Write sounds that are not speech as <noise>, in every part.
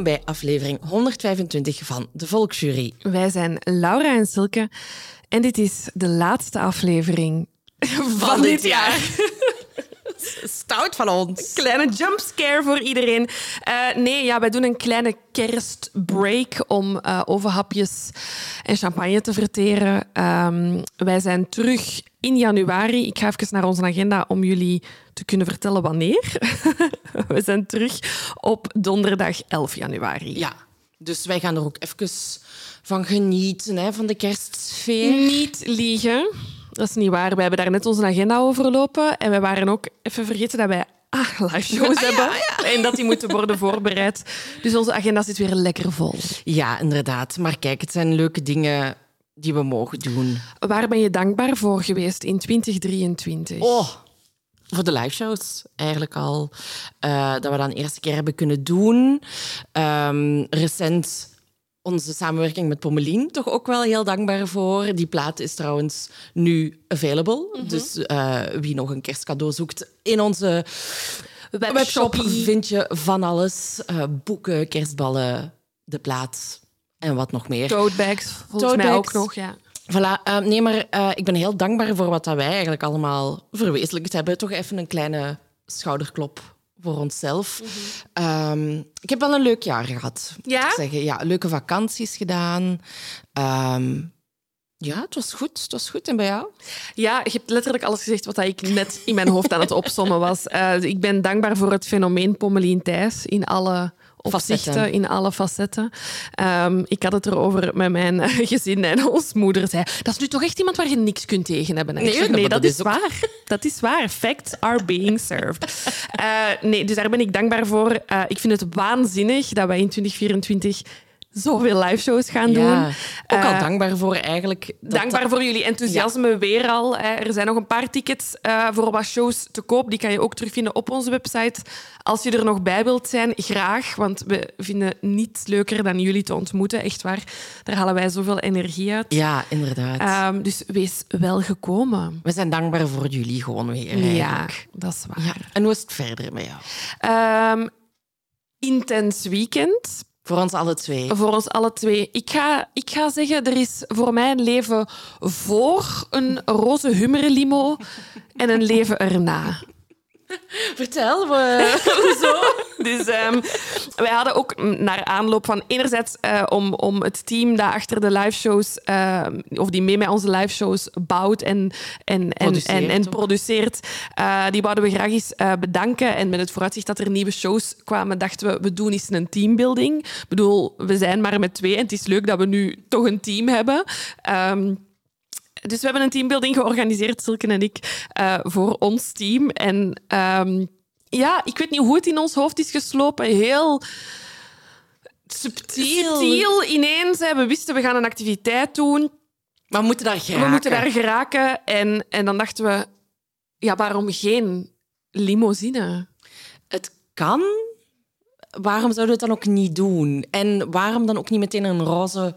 Welkom bij aflevering 125 van de Volksjury. Wij zijn Laura en Silke en dit is de laatste aflevering van, dit jaar. Stout van ons. Kleine jumpscare voor iedereen. Uh, nee, ja, wij doen een kleine kerstbreak om uh, overhapjes en champagne te verteren. Um, wij zijn terug in januari. Ik ga even naar onze agenda om jullie te kunnen vertellen wanneer. <laughs> We zijn terug op donderdag 11 januari. Ja, dus wij gaan er ook even van genieten, hè, van de kerstsfeer. Niet liegen. Dat is niet waar. We hebben daar net onze agenda overlopen. En we waren ook even vergeten dat wij <laughs> ah, live shows ah, hebben. En dat die moeten worden <laughs> voorbereid. Dus onze agenda zit weer lekker vol. Ja, inderdaad. Maar kijk, het zijn leuke dingen die we mogen doen. Waar ben je dankbaar voor geweest in 2023? Oh, voor de live shows eigenlijk al. Uh, dat we dan de eerste keer hebben kunnen doen. Um, recent onze samenwerking met Pommelien toch ook wel heel dankbaar voor. Die plaat is trouwens nu available. Mm -hmm. Dus uh, wie nog een kerstcadeau zoekt in onze webshop, vind je van alles. Uh, boeken, kerstballen, de plaat en wat nog meer. Toadbags, volgens mij ook nog, ja. Voilà. Uh, nee, maar ik ben heel dankbaar voor wat dat wij eigenlijk allemaal verwezenlijkt hebben. Toch even een kleine schouderklop voor onszelf. Mm -hmm. um, ik heb wel een leuk jaar gehad. Ja? Zeggen. Ja, leuke vakanties gedaan. Um, ja, het was goed. Het was goed. En bij jou? Ja, je hebt letterlijk alles gezegd wat ik net in mijn hoofd aan het opsommen was. Uh, <laughs> ik ben dankbaar voor het fenomeen Pommelien Thijs in alle opzichten, in alle facetten. Um, ik had het erover met mijn <laughs> gezin en ons moeder zei, dat is nu toch echt iemand waar je niks kunt tegen hebben. Nee, nee, dat, dat is, is waar. Dat is waar. Facts are being served. Uh, <laughs> nee, dus daar ben ik dankbaar voor. Uh, ik vind het waanzinnig dat wij in 2024 zoveel live shows gaan doen. Ja, ook al uh, dankbaar voor eigenlijk. dankbaar voor jullie enthousiasme ja. weer al. Hè. Er zijn nog een paar tickets uh, voor wat shows te koop. Die kan je ook terugvinden op onze website. Als je er nog bij wilt zijn, graag. Want we vinden niets leuker dan jullie te ontmoeten. Echt waar. Daar halen wij zoveel energie uit. Ja, inderdaad. Uh, dus wees wel gekomen. We zijn dankbaar voor jullie gewoon weer. Eigenlijk. Ja, dat is waar. Ja. En hoe is het verder met jou? Um, intens weekend. Voor ons alle twee. Voor ons alle twee. Ik ga, ik ga zeggen, er is voor mij een leven voor een roze hummerlimo en een leven erna. <laughs> Vertel me. <laughs> Hoezo? dus um, wij hadden ook naar aanloop van enerzijds uh, om, om het team dat achter de live shows, uh, of die mee met onze live shows bouwt en, en, en, produceert, en, en produceert, uh, die wouden we graag eens bedanken. En met het vooruitzicht dat er nieuwe shows kwamen, dachten we, we doen eens een teambuilding. Ik bedoel, we zijn maar met twee en het is leuk dat we nu toch een team hebben. Um, dus we hebben een teambuilding georganiseerd, Silke en ik, uh, voor ons team. En um, ja, ik weet niet hoe het in ons hoofd is geslopen. Heel subtiel. subtiel ineens. Hè. We wisten, we gaan een activiteit doen. Maar we moeten daar geraken. We moeten daar geraken. En, en dan dachten we, ja, waarom geen limousine? Het kan. Waarom zouden we het dan ook niet doen? En waarom dan ook niet meteen een roze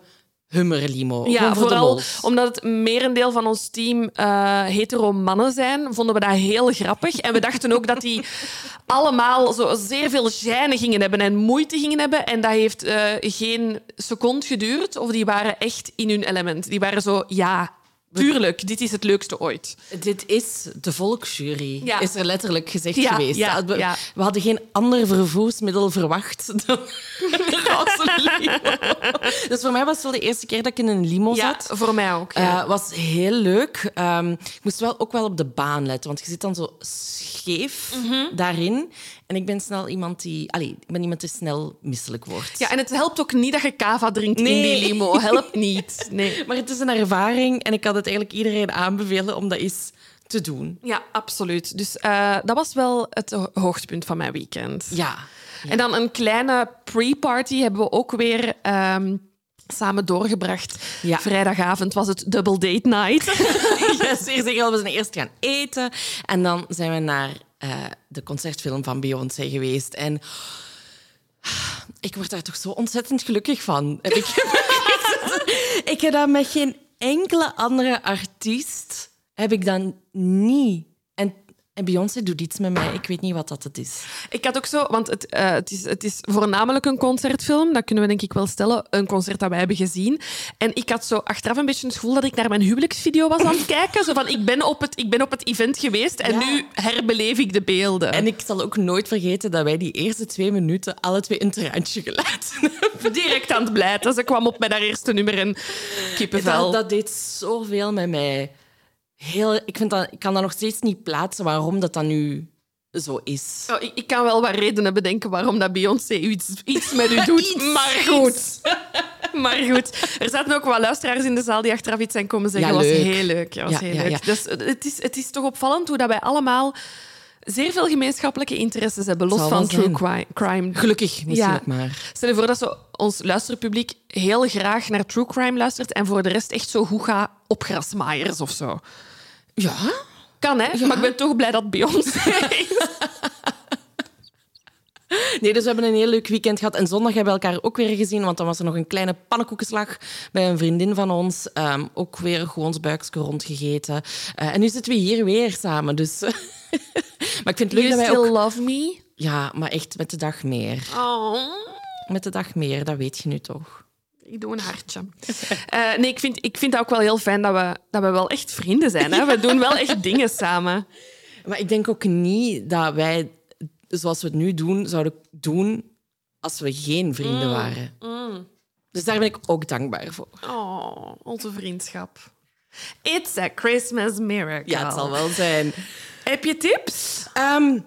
hummerlimo. Ja, vooral omdat het merendeel van ons team uh, hetero mannen zijn, vonden we dat heel grappig. En we dachten ook dat die <laughs> allemaal zo zeer veel gêne gingen hebben en moeite gingen hebben. En dat heeft uh, geen seconde geduurd. Of die waren echt in hun element. Die waren zo, ja, Tuurlijk, dit is het leukste ooit. Dit is de volksjury, ja. is er letterlijk gezegd ja, geweest. Ja, we, we, hadden geen ander vervoersmiddel verwacht <laughs> dan <laughs> een limo. Dus voor mij was het wel de eerste keer dat ik in een limo zat. voor mij ook. Ja. Uh, was heel leuk. Um, ik moest wel ook wel op de baan letten, want je zit dan zo scheef Mhm. mm -hmm. daarin. En ik ben snel iemand die... Allee, ik ben iemand die snel misselijk wordt. Ja, en het helpt ook niet dat je kava drinkt nee. in die limo. Helpt <laughs> niet. Nee. Maar het is een ervaring en ik had het eigenlijk iedereen aanbevelen om dat eens te doen. Ja, absoluut. Dus uh, dat was wel het hoogtepunt van mijn weekend. Ja. ja. En dan een kleine pre-party hebben we ook weer... Um, samen doorgebracht. Ja. Vrijdagavond was het double date night. <laughs> zeer zeker. We zijn eerst gaan eten en dan zijn we naar uh, de concertfilm van Beyoncé geweest. En ik word daar toch zo ontzettend gelukkig van. Heb ik, <laughs> ik heb dat met geen enkele andere artiest heb ik dan niet. En Beyoncé doet iets met mij. Ik weet niet wat dat het is. Ik had ook zo, want het, eh, het, is, het is voornamelijk een concertfilm. Dat kunnen we denk ik wel stellen. Een concert dat wij hebben gezien. En ik had zo achteraf een beetje het gevoel dat ik naar mijn huwelijksvideo was aan het <laughs> kijken. Zo van, ik ben op het, ik ben op het event geweest en Ja. nu herbeleef ik de beelden. En ik zal ook nooit vergeten dat wij die eerste twee minuten alle twee een traantje gelaten hebben. direct aan het blijten. Ze kwam op met haar eerste nummer en kippenvel. Dat, dat deed zoveel met mij. Heel, ik, vind dat, ik kan dat nog steeds niet plaatsen waarom dat dan nu zo is. Oh, ik, ik kan wel wat redenen bedenken waarom dat Beyoncé iets, iets met u doet. <laughs> Iets, maar goed. <laughs> Maar goed. Er zaten ook wat luisteraars in de zaal die achteraf iets zijn komen zeggen. Ja, was heel leuk. Ja, was Ja, heel ja, leuk. ja. Dus het is, het is toch opvallend hoe dat wij allemaal zeer veel gemeenschappelijke interesses hebben, los van true crime. crime. Gelukkig, misschien maar. Stel je voor dat zo ons luisterpubliek heel graag naar true crime luistert en voor de rest echt zo goed gaat op grasmaaiers of zo. Ja? Kan, hè? Maar ik ben toch blij dat Beyoncé <laughs> is. Nee, dus we hebben een heel leuk weekend gehad. En zondag hebben we elkaar ook weer gezien, want dan was er nog een kleine pannenkoekenslag bij een vriendin van ons. Ehm, ook weer gewoon buikje rondgegeten. Eh, en nu zitten we hier weer samen. Dus... <laughs> maar ik vind het leuk You dat wij still ook... love me? Ja, maar echt met de dag meer. Oh. Met de dag meer, dat weet je nu toch. Ik doe een hartje. Eh, nee, ik vind, ik vind het ook wel heel fijn dat we, dat we wel echt vrienden zijn. Hè? We doen wel echt dingen samen. Maar ik denk ook niet dat wij, zoals we het nu doen, zouden doen als we geen vrienden waren. Dus daar ben ik ook dankbaar voor. Oh, onze vriendschap. It's a Christmas miracle. Ja, het zal wel zijn. Heb je tips? Ehm,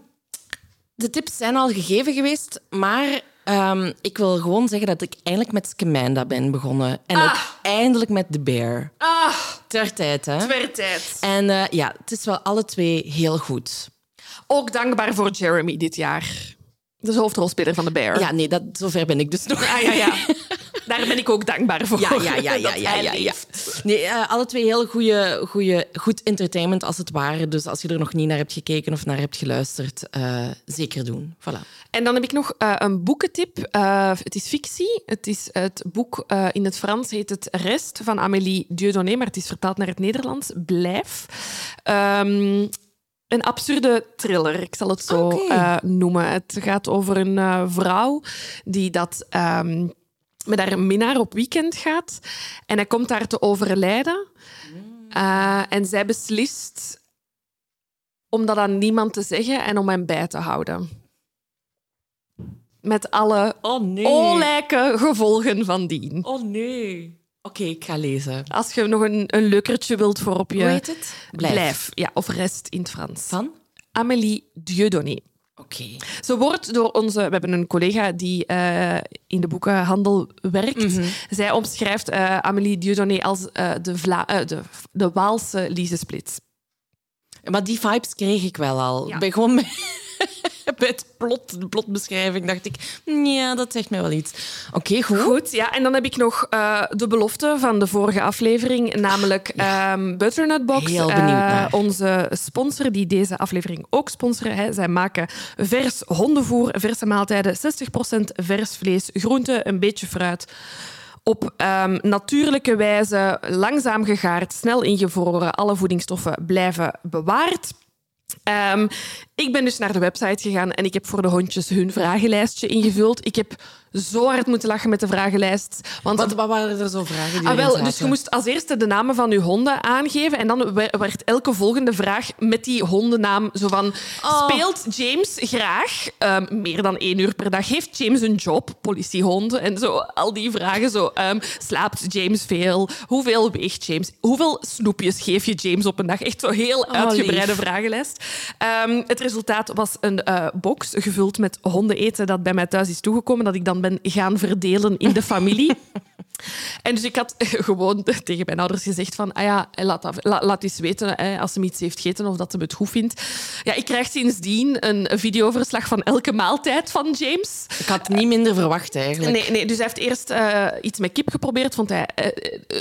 de tips zijn al gegeven geweest, maar ehm, ik wil gewoon zeggen dat ik eindelijk met Scamanda ben begonnen. En ook eindelijk met The Bear. Ah, Ter tijd, hè? weer tijd. En eh, ja, het is wel alle twee heel goed. Ook dankbaar voor Jeremy dit jaar. De hoofdrolspeler van The Bear. Ja, nee, dat, zover ben ik dus nog. Ah, ja, ja. Daar ben ik ook dankbaar voor. Ja, ja, ja, <laughs> ja, ja, ja. Nee, eh, alle twee heel goede, goede, goed entertainment als het ware. Dus als je er nog niet naar hebt gekeken of naar hebt geluisterd, eh, zeker doen. Voilà. En dan heb ik nog eh, een boekentip. Eh, het is fictie. Het is het boek eh, in het Frans heet het Rest van Amélie Dieudonné, maar het is vertaald naar het Nederlands. Blijf. Ehm, een absurde thriller, ik zal het zo eh, noemen. Het gaat over een eh, vrouw die dat ehm, met haar minnaar op weekend gaat. En hij komt daar te overlijden. Eh, en zij beslist om dat aan niemand te zeggen en om hem bij te houden. Met alle Oh nee. gevolgen van dien. Oh nee. Oké, ik ga lezen. Als je nog een, een leukertje wilt voor op je... Hoe heet het? Blijf. Ja, of rest in het Frans. Van? Amélie Dieudonné. Oké. Ze wordt door onze... We hebben een collega die eh, in de boekenhandel werkt. Zij omschrijft eh, Amélie Dieudonné als eh, de, Vla de, de Waalse Lise Splits. Maar die vibes kreeg ik wel al. Ja. Bij gewoon <laughs> bij, het plot, de plotbeschrijving dacht ik, ja, dat zegt mij wel iets. Oké, goed. Goed, ja. En dan heb ik nog eh, de belofte van de vorige aflevering, namelijk ehm, Butternut Box. Heel benieuwd Eh, onze sponsor, die deze aflevering ook sponsoren. Hè. Zij maken vers hondenvoer, verse maaltijden, 60% vers vlees, groente, een beetje fruit. Op ehm, natuurlijke wijze, langzaam gegaard, snel ingevroren. Alle voedingsstoffen blijven bewaard. Ehm, ik ben dus naar de website gegaan en ik heb voor de hondjes hun vragenlijstje ingevuld. Ik heb zo hard moeten lachen met de vragenlijst. Want Wat, wat waren er zo vragen die Ah, wel, dus je moest als eerste de namen van je honden aangeven. En dan wer- werd elke volgende vraag met die hondennaam zo van... Oh. Speelt James graag ehm, meer dan één uur per dag? Heeft James een job? Politiehonden en zo. Al die vragen zo. ehm, slaapt James veel? Hoeveel weegt James? Hoeveel snoepjes geef je James op een dag? Echt zo heel uitgebreide lief. vragenlijst. Ehm, het resultaat was een eh, box gevuld met hondeneten dat bij mij thuis is toegekomen. Dat ik dan gaan verdelen in de familie. <laughs> En dus ik had <laughs> gewoon tegen mijn ouders gezegd van, ah ja, laat, dat- laat eens weten hè, als ze iets heeft gegeten of dat ze het goed vindt. Ja, ik krijg sindsdien een videoverslag van elke maaltijd van James. Ik had niet minder verwacht, eigenlijk. Nee, nee, dus hij heeft eerst eh, iets met kip geprobeerd. Vond hij, eh, eh,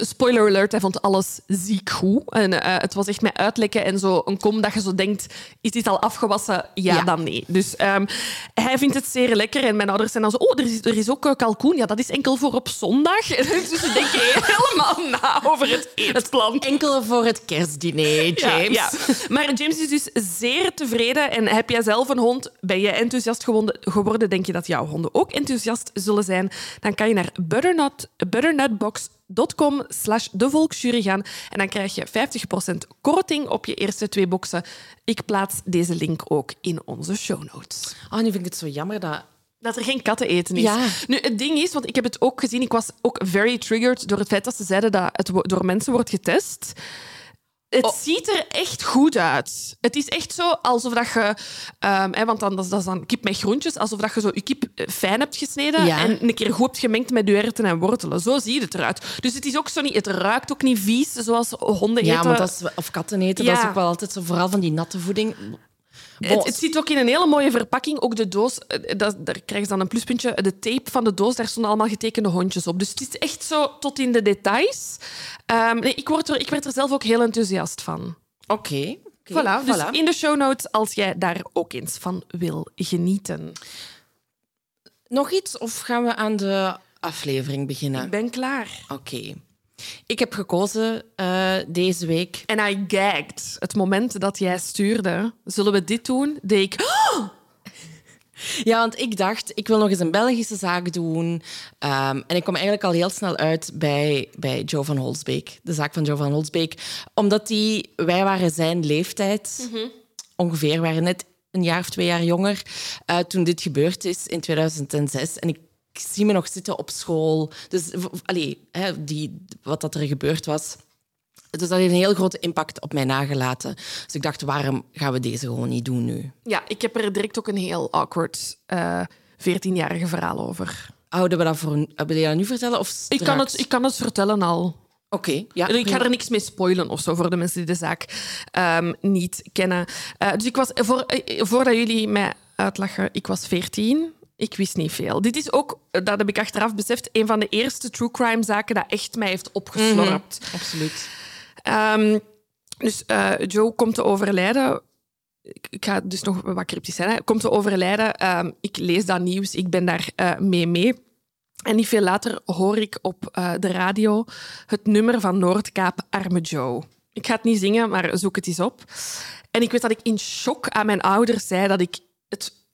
spoiler alert, hij vond alles ziek goed. En het was echt met uitlekken en zo een kom dat je zo denkt, is dit al afgewassen? Ja, Ja. dan nee. Dus ehm, hij vindt het zeer lekker. En mijn ouders zijn dan zo, oh, er is, er is ook kalkoen. Ja, dat is enkel voor op zondag. Dus denk je helemaal na over het eetplan. Enkel voor het kerstdiner, James. Ja, ja. Maar James is dus zeer tevreden. En heb jij zelf een hond? Ben je enthousiast geworden? Denk je dat jouw honden ook enthousiast zullen zijn? Dan kan je naar butternut, butternutbox.com slash de volksjury gaan. En dan krijg je 50% korting op je eerste twee boxen. Ik plaats deze link ook in onze show notes. Oh, nu vind ik het zo jammer dat dat er geen katten eten is. Ja. Nu, het ding is, want ik heb het ook gezien, ik was ook very triggered door het feit dat ze zeiden dat het door mensen wordt getest. Het Oh. ziet er echt goed uit. Het is echt zo alsof dat je... ehm, hè, want dan, dat, is, dan kip met groentjes. Alsof dat je zo je kip eh, fijn hebt gesneden Ja. en een keer goed hebt gemengd met je erwten en wortelen. Zo ziet het eruit. Dus het is ook zo niet... Het ruikt ook niet vies, zoals honden Ja, eten. want dat is, of katten eten, dat is Ja. ook wel altijd zo, vooral van die natte voeding. Het, het zit ook in een hele mooie verpakking. Ook de doos, eh, dat, daar krijgen ze dan een pluspuntje. De tape van de doos, daar stonden allemaal getekende hondjes op. Dus het is echt zo tot in de details. Ehm, nee, ik, word er, ik werd er zelf ook heel enthousiast van. Oké. Voilà, dus voilà. in de show notes als jij daar ook eens van wil genieten. Nog iets of gaan we aan de aflevering beginnen? Ik ben klaar. Oké. Ik heb gekozen eh, deze week. En I gagged. Het moment dat jij stuurde, zullen we dit doen? Deed ik... Ja, want ik dacht, ik wil nog eens een Belgische zaak doen. Ehm, en ik kwam eigenlijk al heel snel uit bij, bij Joe van Holsbeek. De zaak van Joe van Holsbeek. Omdat die, wij waren zijn leeftijd. Ongeveer, waren net een jaar of twee jaar jonger. eh, toen dit gebeurd is in 2006. En ik zie me nog zitten op school. Dus allee, hè, die, wat dat er gebeurd was. Dus dat heeft een heel grote impact op mij nagelaten. Dus ik dacht, waarom gaan we deze gewoon niet doen nu? Ja, ik heb er direct ook een heel awkward eh 14-jarige verhaal over. Houden we dat voor. Hebben we dat nu vertellen? Of Ik kan, het, ik kan het vertellen al. Oké, ja. ik ga er niks mee spoilen of zo voor de mensen die de zaak ehm, niet kennen. Eh, dus ik was, voor, eh, voordat jullie mij uitlachen, ik was 14. Ik wist niet veel. Dit is ook, eh, dat heb ik achteraf beseft, een van de eerste true crime zaken dat echt mij heeft opgeslorpt. Absoluut. Ehm, dus eh, Joe komt te overlijden. Ik, ik ga dus nog wat cryptisch zijn. Hè. Komt te overlijden. Ehm, ik lees dat nieuws. Ik ben daar eh, mee mee. En niet veel later hoor ik op de radio het nummer van Noordkaap Arme Joe. Ik ga het niet zingen, maar zoek het eens op. En ik weet dat ik in shock aan mijn ouders zei dat ik het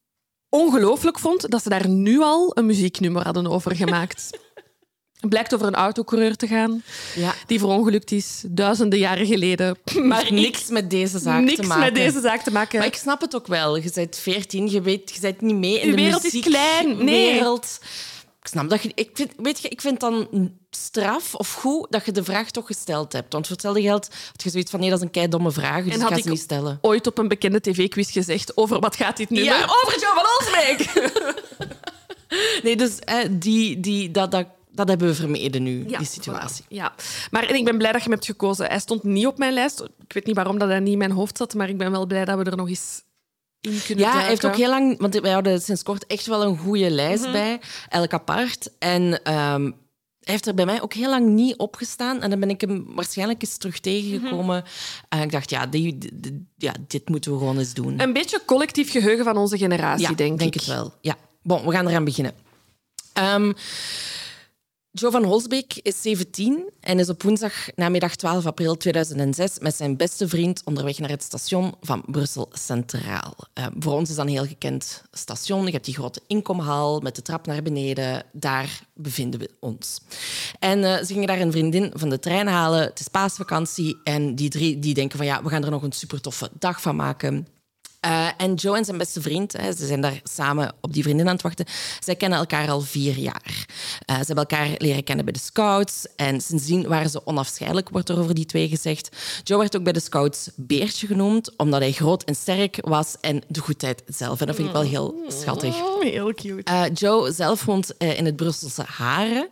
ongelooflijk vond dat ze daar nu al een muzieknummer hadden over gemaakt. <laughs> Het blijkt over een autocoureur te gaan Ja. die verongelukt is duizenden jaren geleden. Maar <laughs> ik- niks met deze zaak niks te maken. met deze zaak te maken. Maar ik snap het ook wel. Je bent 14, je weet, je bent niet mee in De de, wereld is klein. Nee. wereld. Ik snap dat je... Ik vind, weet je, ik vind dan straf of goed dat je de vraag toch gesteld hebt. Want voor hetzelfde geld had je zoiets van, nee, dat is een keidomme vraag, dus En ik had ga ik niet stellen. ooit op een bekende tv-quiz gezegd over wat gaat dit nu? Ja. Over Joe van Olsbeek! <laughs> Nee, dus die, die, dat, dat, dat hebben we vermeden nu, Ja, die situatie. voilà. Ja, maar en ik ben blij dat je hem hebt gekozen. Hij stond niet op mijn lijst. Ik weet niet waarom dat hij niet in mijn hoofd zat, maar ik ben wel blij dat we er nog eens in kunnen Ja, hij heeft ook heel lang... Want wij hadden sinds kort echt wel een goede lijst Mhm. bij, elk apart. En ehm, hij heeft er bij mij ook heel lang niet opgestaan. En dan ben ik hem waarschijnlijk eens terug tegengekomen. Mhm. En ik dacht, ja, die, die- die- ja, dit moeten we gewoon eens doen. Een beetje collectief geheugen van onze generatie, ja, denk, ik. het wel. Ja. Bon, we gaan eraan beginnen. Ehm Joe van Holsbeek is 17 en is op woensdag namiddag 12 april 2006 met zijn beste vriend onderweg naar het station van Brussel Centraal. Eh, voor ons is dat een heel gekend station. Je hebt die grote inkomhal met de trap naar beneden. Daar bevinden we ons. En eh, ze gingen daar een vriendin van de trein halen. Het is paasvakantie en die drie die denken van ja, we gaan er nog een super toffe dag van maken. Eh, en Joe en zijn beste vriend, hè, ze zijn daar samen op die vriendin aan het wachten. Zij kennen elkaar al vier jaar. Eh, ze hebben elkaar leren kennen bij de scouts. En sindsdien waren ze onafscheidelijk, wordt er over die twee gezegd. Joe werd ook bij de scouts Beertje genoemd, omdat hij groot en sterk was en de goedheid zelf. En dat vind ik wel heel schattig. Oh, heel cute. Eh, Joe zelf woont in het Brusselse Haren.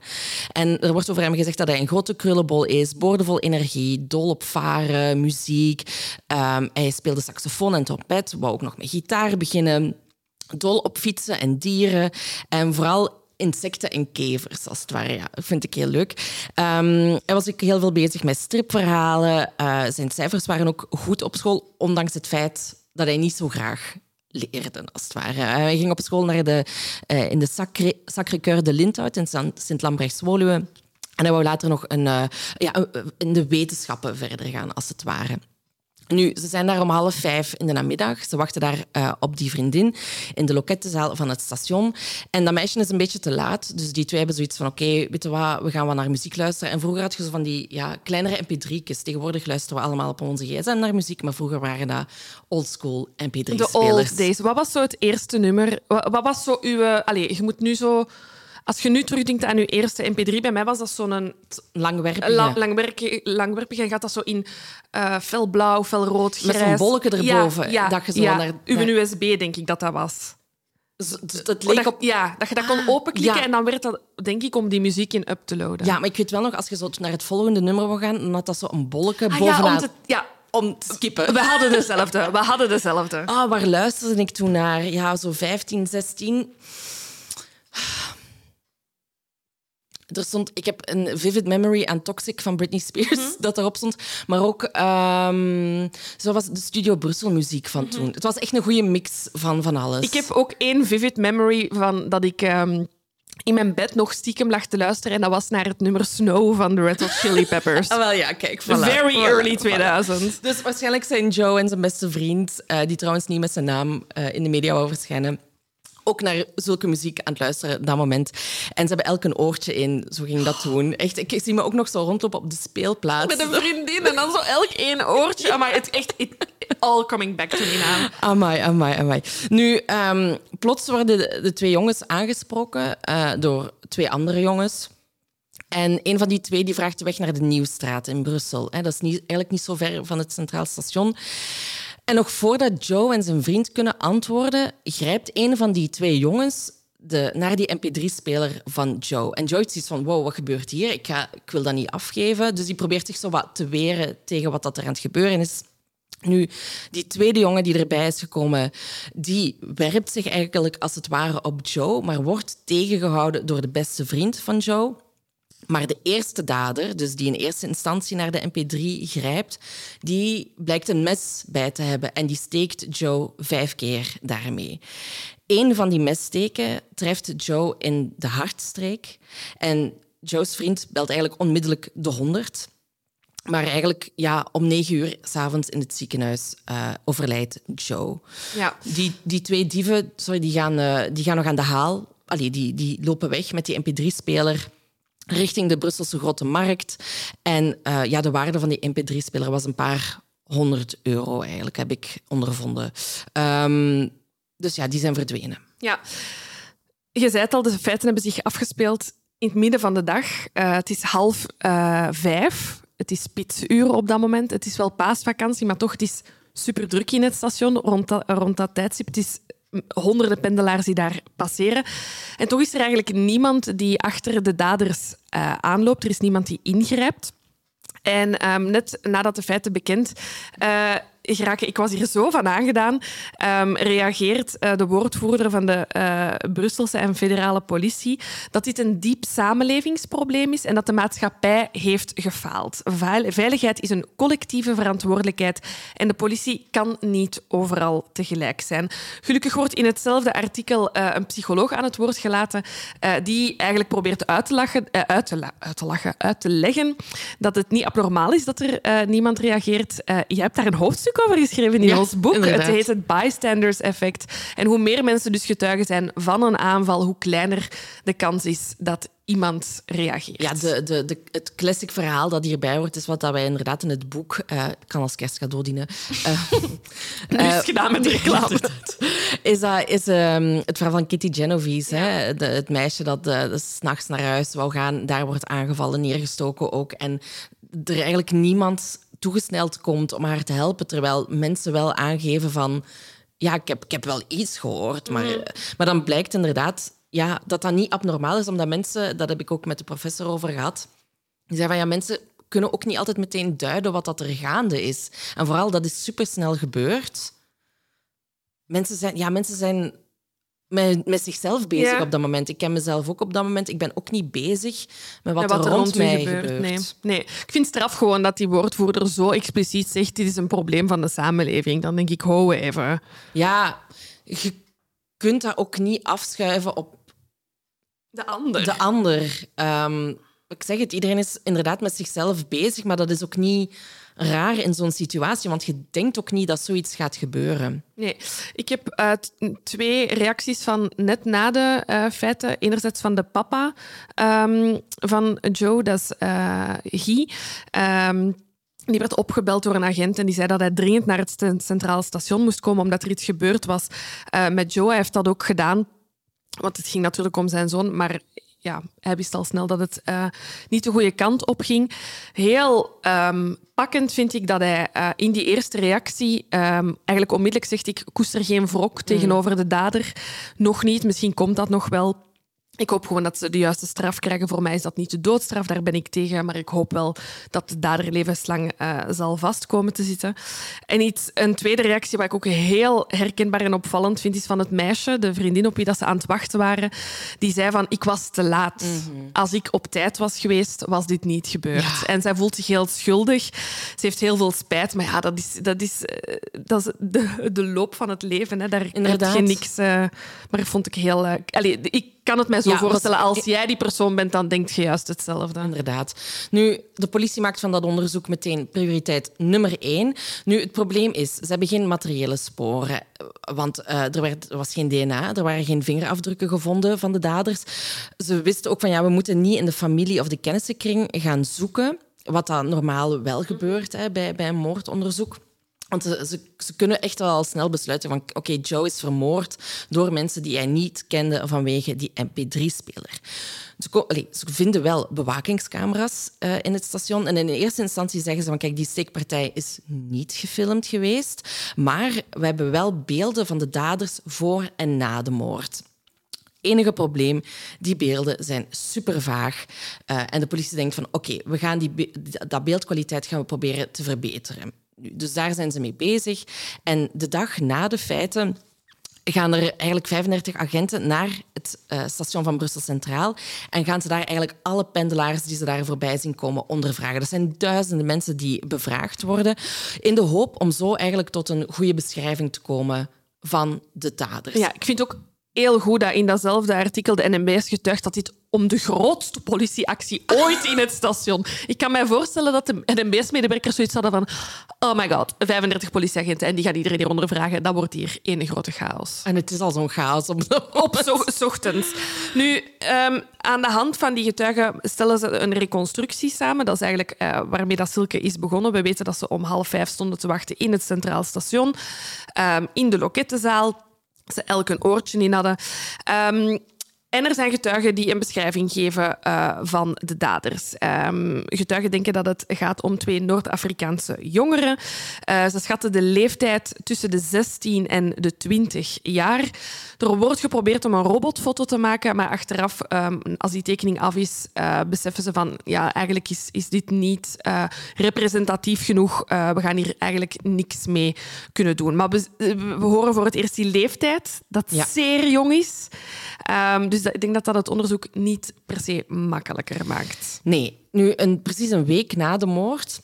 En er wordt over hem gezegd dat hij een grote krullenbol is, boordevol energie, dol op varen, muziek. Ehm, hij speelde saxofoon en trompet, wou ook nog met gitaar beginnen. Dol op fietsen en dieren. En vooral insecten en kevers, als het ware. Vind ik heel leuk. Ehm, hij was ook heel veel bezig met stripverhalen. Eh, zijn cijfers waren ook goed op school, ondanks het feit dat hij niet zo graag leerde, als het ware. Hij ging op school naar de, eh, in de Sacré- Sacré-Cœur de Linthout in Sint-Lambrechts-Woluwe. En hij wou later nog een, ja, in de wetenschappen verder gaan, als het ware. Nu, ze zijn daar om half vijf in de namiddag. Ze wachten daar uh, op die vriendin in de lokettenzaal van het station. En dat meisje is een beetje te laat. Dus die twee hebben zoiets van, oké, okay, weet je wat, we gaan wat naar muziek luisteren. En vroeger had je zo van die ja, kleinere mp3'tjes. Tegenwoordig luisteren we allemaal op onze gsm naar muziek. Maar vroeger waren dat oldschool mp3-spelers. De old days. Wat was zo het eerste nummer? Wat was zo uw... Allee, je moet nu zo als je nu terugdenkt aan je eerste MP3, bij mij was dat zo'n langwerpige. La, langwerpige, langwerpige en gaat dat zo in uh, felblauw, felrood, grijs. Met zo'n bolletje erboven. Ja, ja, dat je zo ja. naar, Uw USB, denk ik dat dat was. Dat leek op... Ja, dat je dat kon openklikken ja. en dan werd dat, denk ik, om die muziek in up te loaden. Ja, maar ik weet wel nog, als je zo naar het volgende nummer wil gaan, dan had dat zo een bolletje ah, bovenaan. Ja, om te, ja, om te skippen. We hadden <laughs> dezelfde. We hadden dezelfde. Ah, waar luisterde ik toen naar? Ja, zo 15, 16. Er stond, ik heb een vivid memory aan Toxic van Britney Spears, mm -hmm. <laughs> dat erop stond. Maar ook um, zo was de Studio Brussel muziek van mm -hmm. toen. Het was echt een goede mix van, van alles. Ik heb ook één vivid memory van dat ik um, in mijn bed nog stiekem lag te luisteren. En dat was naar het nummer Snow van de Red Hot Chili Peppers. <laughs> ah, wel ja, kijk. Voilà. Very voilà, early voilà. 2000. Dus waarschijnlijk zijn Joe en zijn beste vriend, uh, die trouwens niet met zijn naam uh, in de media wou verschijnen, ook naar zulke muziek aan het luisteren dat moment. En ze hebben elk een oortje in. Zo ging dat toen. Echt, ik zie me ook nog zo rondlopen op de speelplaats. Met een vriendin en dan zo elk één oortje. Maar het echt it, all coming back to me now. Amai, amai, amai. Nu, um, plots worden de, de, twee jongens aangesproken uh, door twee andere jongens. En een van die twee die vraagt de weg naar de Nieuwstraat in Brussel. Dat is niet, eigenlijk niet zo ver van het Centraal Station. En nog voordat Joe en zijn vriend kunnen antwoorden, grijpt een van die twee jongens de, naar die mp3-speler van Joe. En Joe heeft zoiets van, wow, wat gebeurt hier? Ik, ga, ik wil dat niet afgeven. Dus die probeert zich zo wat te weren tegen wat dat er aan het gebeuren is. Nu, die tweede jongen die erbij is gekomen, die werpt zich eigenlijk als het ware op Joe, maar wordt tegengehouden door de beste vriend van Joe. Maar de eerste dader, dus die in eerste instantie naar de MP3 grijpt, die blijkt een mes bij te hebben en die steekt Joe vijf keer daarmee. Eén van die messteken treft Joe in de hartstreek en Joe's vriend belt eigenlijk onmiddellijk de 100. Maar eigenlijk ja, om negen uur s'avonds in het ziekenhuis uh, overlijdt Joe. Ja. Die, die twee dieven sorry, die gaan, uh, die gaan nog aan de haal. Allee, die, die lopen weg met die mp3-speler richting de Brusselse Grote Markt. En uh, ja, de waarde van die mp3-speler was een paar honderd euro eigenlijk, heb ik ondervonden. Um, dus ja, die zijn verdwenen. Ja. Je zei het al, de feiten hebben zich afgespeeld in het midden van de dag. Uh, het is half uh, vijf. Het is spitsuur op dat moment. Het is wel paasvakantie, maar toch, het is super druk in het station rond dat, rond dat tijdstip. Het is honderden pendelaars die daar passeren. En toch is er eigenlijk niemand die achter de daders uh, aanloopt. Er is niemand die ingrijpt. En um, net nadat de feiten bekend uh, ik was hier zo van aangedaan, um, reageert uh, de woordvoerder van de uh, Brusselse en federale politie dat dit een diep samenlevingsprobleem is en dat de maatschappij heeft gefaald. Veiligheid is een collectieve verantwoordelijkheid en de politie kan niet overal tegelijk zijn. Gelukkig wordt in hetzelfde artikel uh, een psycholoog aan het woord gelaten die eigenlijk probeert uit te, lachen, uit te lachen, uit te leggen dat het niet abnormaal is dat er niemand reageert. je hebt daar een hoofdstuk over geschreven in ja, ons boek. Inderdaad. Het heet het bystanders effect. En hoe meer mensen dus getuigen zijn van een aanval, hoe kleiner de kans is dat iemand reageert. Ja, de, de, de, het classic verhaal dat hierbij hoort, is wat dat wij inderdaad in het boek... Uh, kan als kerstcadeau dienen. <laughs> Uh, nu is het gedaan met de <laughs> reclame. is dat, is um, het verhaal van Kitty Genovese. Ja. Hè? De, het meisje dat uh, s'nachts naar huis wou gaan. Daar wordt aangevallen, neergestoken ook. En er eigenlijk niemand toegesneld komt om haar te helpen, terwijl mensen wel aangeven van ja, ik heb, ik heb wel iets gehoord, maar, mm. maar dan blijkt inderdaad ja, dat dat niet abnormaal is, omdat mensen, dat heb ik ook met de professor over gehad, die zei van ja, mensen kunnen ook niet altijd meteen duiden wat dat er gaande is. En vooral, dat is supersnel gebeurd. Mensen zijn, ja, mensen zijn met, met zichzelf bezig Ja. op dat moment. Ik ken mezelf ook op dat moment. Ik ben ook niet bezig met wat, Ja, wat er rond, mij gebeurt. gebeurt. Nee. nee, ik vind het straf gewoon dat die woordvoerder zo expliciet zegt: dit is een probleem van de samenleving. Dan denk ik, hou even. Ja, je kunt dat ook niet afschuiven op De ander. de ander. Ehm, ik zeg het, iedereen is inderdaad met zichzelf bezig, maar dat is ook niet raar in zo'n situatie, want je denkt ook niet dat zoiets gaat gebeuren. Nee, ik heb uh, twee reacties van net na de uh, feiten. Enerzijds van de papa um, van Joe, dat is uh, Guy. Um, die werd opgebeld door een agent en die zei dat hij dringend naar het centraal station moest komen omdat er iets gebeurd was met Joe. Hij heeft dat ook gedaan, want het ging natuurlijk om zijn zoon. Maar ja, hij wist al snel dat het uh, niet de goede kant op ging. Heel um, pakkend vind ik dat hij uh, in die eerste reactie um, eigenlijk onmiddellijk zegt ik koester geen wrok mm. tegenover de dader. Nog niet, misschien komt dat nog wel. Ik hoop gewoon dat ze de juiste straf krijgen. Voor mij is dat niet de doodstraf, daar ben ik tegen. Maar ik hoop wel dat de dader levenslang uh, zal vastkomen te zitten. En iets, een tweede reactie, wat ik ook heel herkenbaar en opvallend vind, is van het meisje, de vriendin op wie dat ze aan het wachten waren. Die zei van, ik was te laat. Mm -hmm. Als ik op tijd was geweest, was dit niet gebeurd. Ja. En zij voelt zich heel schuldig. Ze heeft heel veel spijt. Maar ja, dat is, dat is, uh, dat is de, de loop van het leven. Hè. Daar Inderdaad. je niks... Uh, maar vond ik heel... Allee, ik kan het mij zo ja, voorstellen. Als jij die persoon bent, dan denk je juist hetzelfde. Inderdaad. Nu, de politie maakt van dat onderzoek meteen prioriteit nummer één. Nu, het probleem is, ze hebben geen materiële sporen. Want uh, er, werd, er was geen DNA, er waren geen vingerafdrukken gevonden van de daders. Ze wisten ook van, ja, we moeten niet in de familie of de kennissenkring gaan zoeken. Wat dan normaal wel gebeurt hè, bij, bij een moordonderzoek. Want ze, kunnen echt wel al snel besluiten van... Oké, Joe is vermoord door mensen die hij niet kende vanwege die MP3-speler. Ze, ze, vinden wel bewakingscamera's uh, in het station. En in eerste instantie zeggen ze van... Kijk, die steekpartij is niet gefilmd geweest. Maar we hebben wel beelden van de daders voor en na de moord. Enige probleem, die beelden zijn super vaag. Uh, en de politie denkt van oké, we gaan die dat beeldkwaliteit gaan we proberen te verbeteren. Dus daar zijn ze mee bezig. En de dag na de feiten gaan er eigenlijk 35 agenten naar het uh, station van Brussel Centraal en gaan ze daar eigenlijk alle pendelaars die ze daar voorbij zien komen ondervragen. Dat zijn duizenden mensen die bevraagd worden in de hoop om zo eigenlijk tot een goede beschrijving te komen van de daders. Ja, ik vind ook heel goed dat in datzelfde artikel de NMBS getuigt dat dit om de grootste politieactie ooit in het station. Ik kan mij voorstellen dat de NMBS-medewerkers zoiets hadden van oh my god, 35 politieagenten en die gaan iedereen hier ondervragen. Dat wordt hier één grote chaos. En het is al zo'n chaos op, <laughs> op zo, ochtends. Nu, um, aan de hand van die getuigen stellen ze een reconstructie samen. Dat is eigenlijk uh, waarmee dat Silke is begonnen. We weten dat ze om half vijf stonden te wachten in het Centraal Station, um, in de lokettenzaal ze elk een oortje in hadden. Um, en er zijn getuigen die een beschrijving geven uh, van de daders. Um, getuigen denken dat het gaat om twee Noord-Afrikaanse jongeren. Uh, ze schatten de leeftijd tussen de 16 en de 20 jaar. Er wordt geprobeerd om een robotfoto te maken, maar achteraf, um, als die tekening af is, uh, beseffen ze van ja, eigenlijk is, is dit niet representatief genoeg. we gaan hier eigenlijk niks mee kunnen doen. Maar we, we horen voor het eerst die leeftijd, dat ja. zeer jong is. Um, dus ik denk dat dat het onderzoek niet per se makkelijker maakt. Nee. Nu, een, precies een week na de moord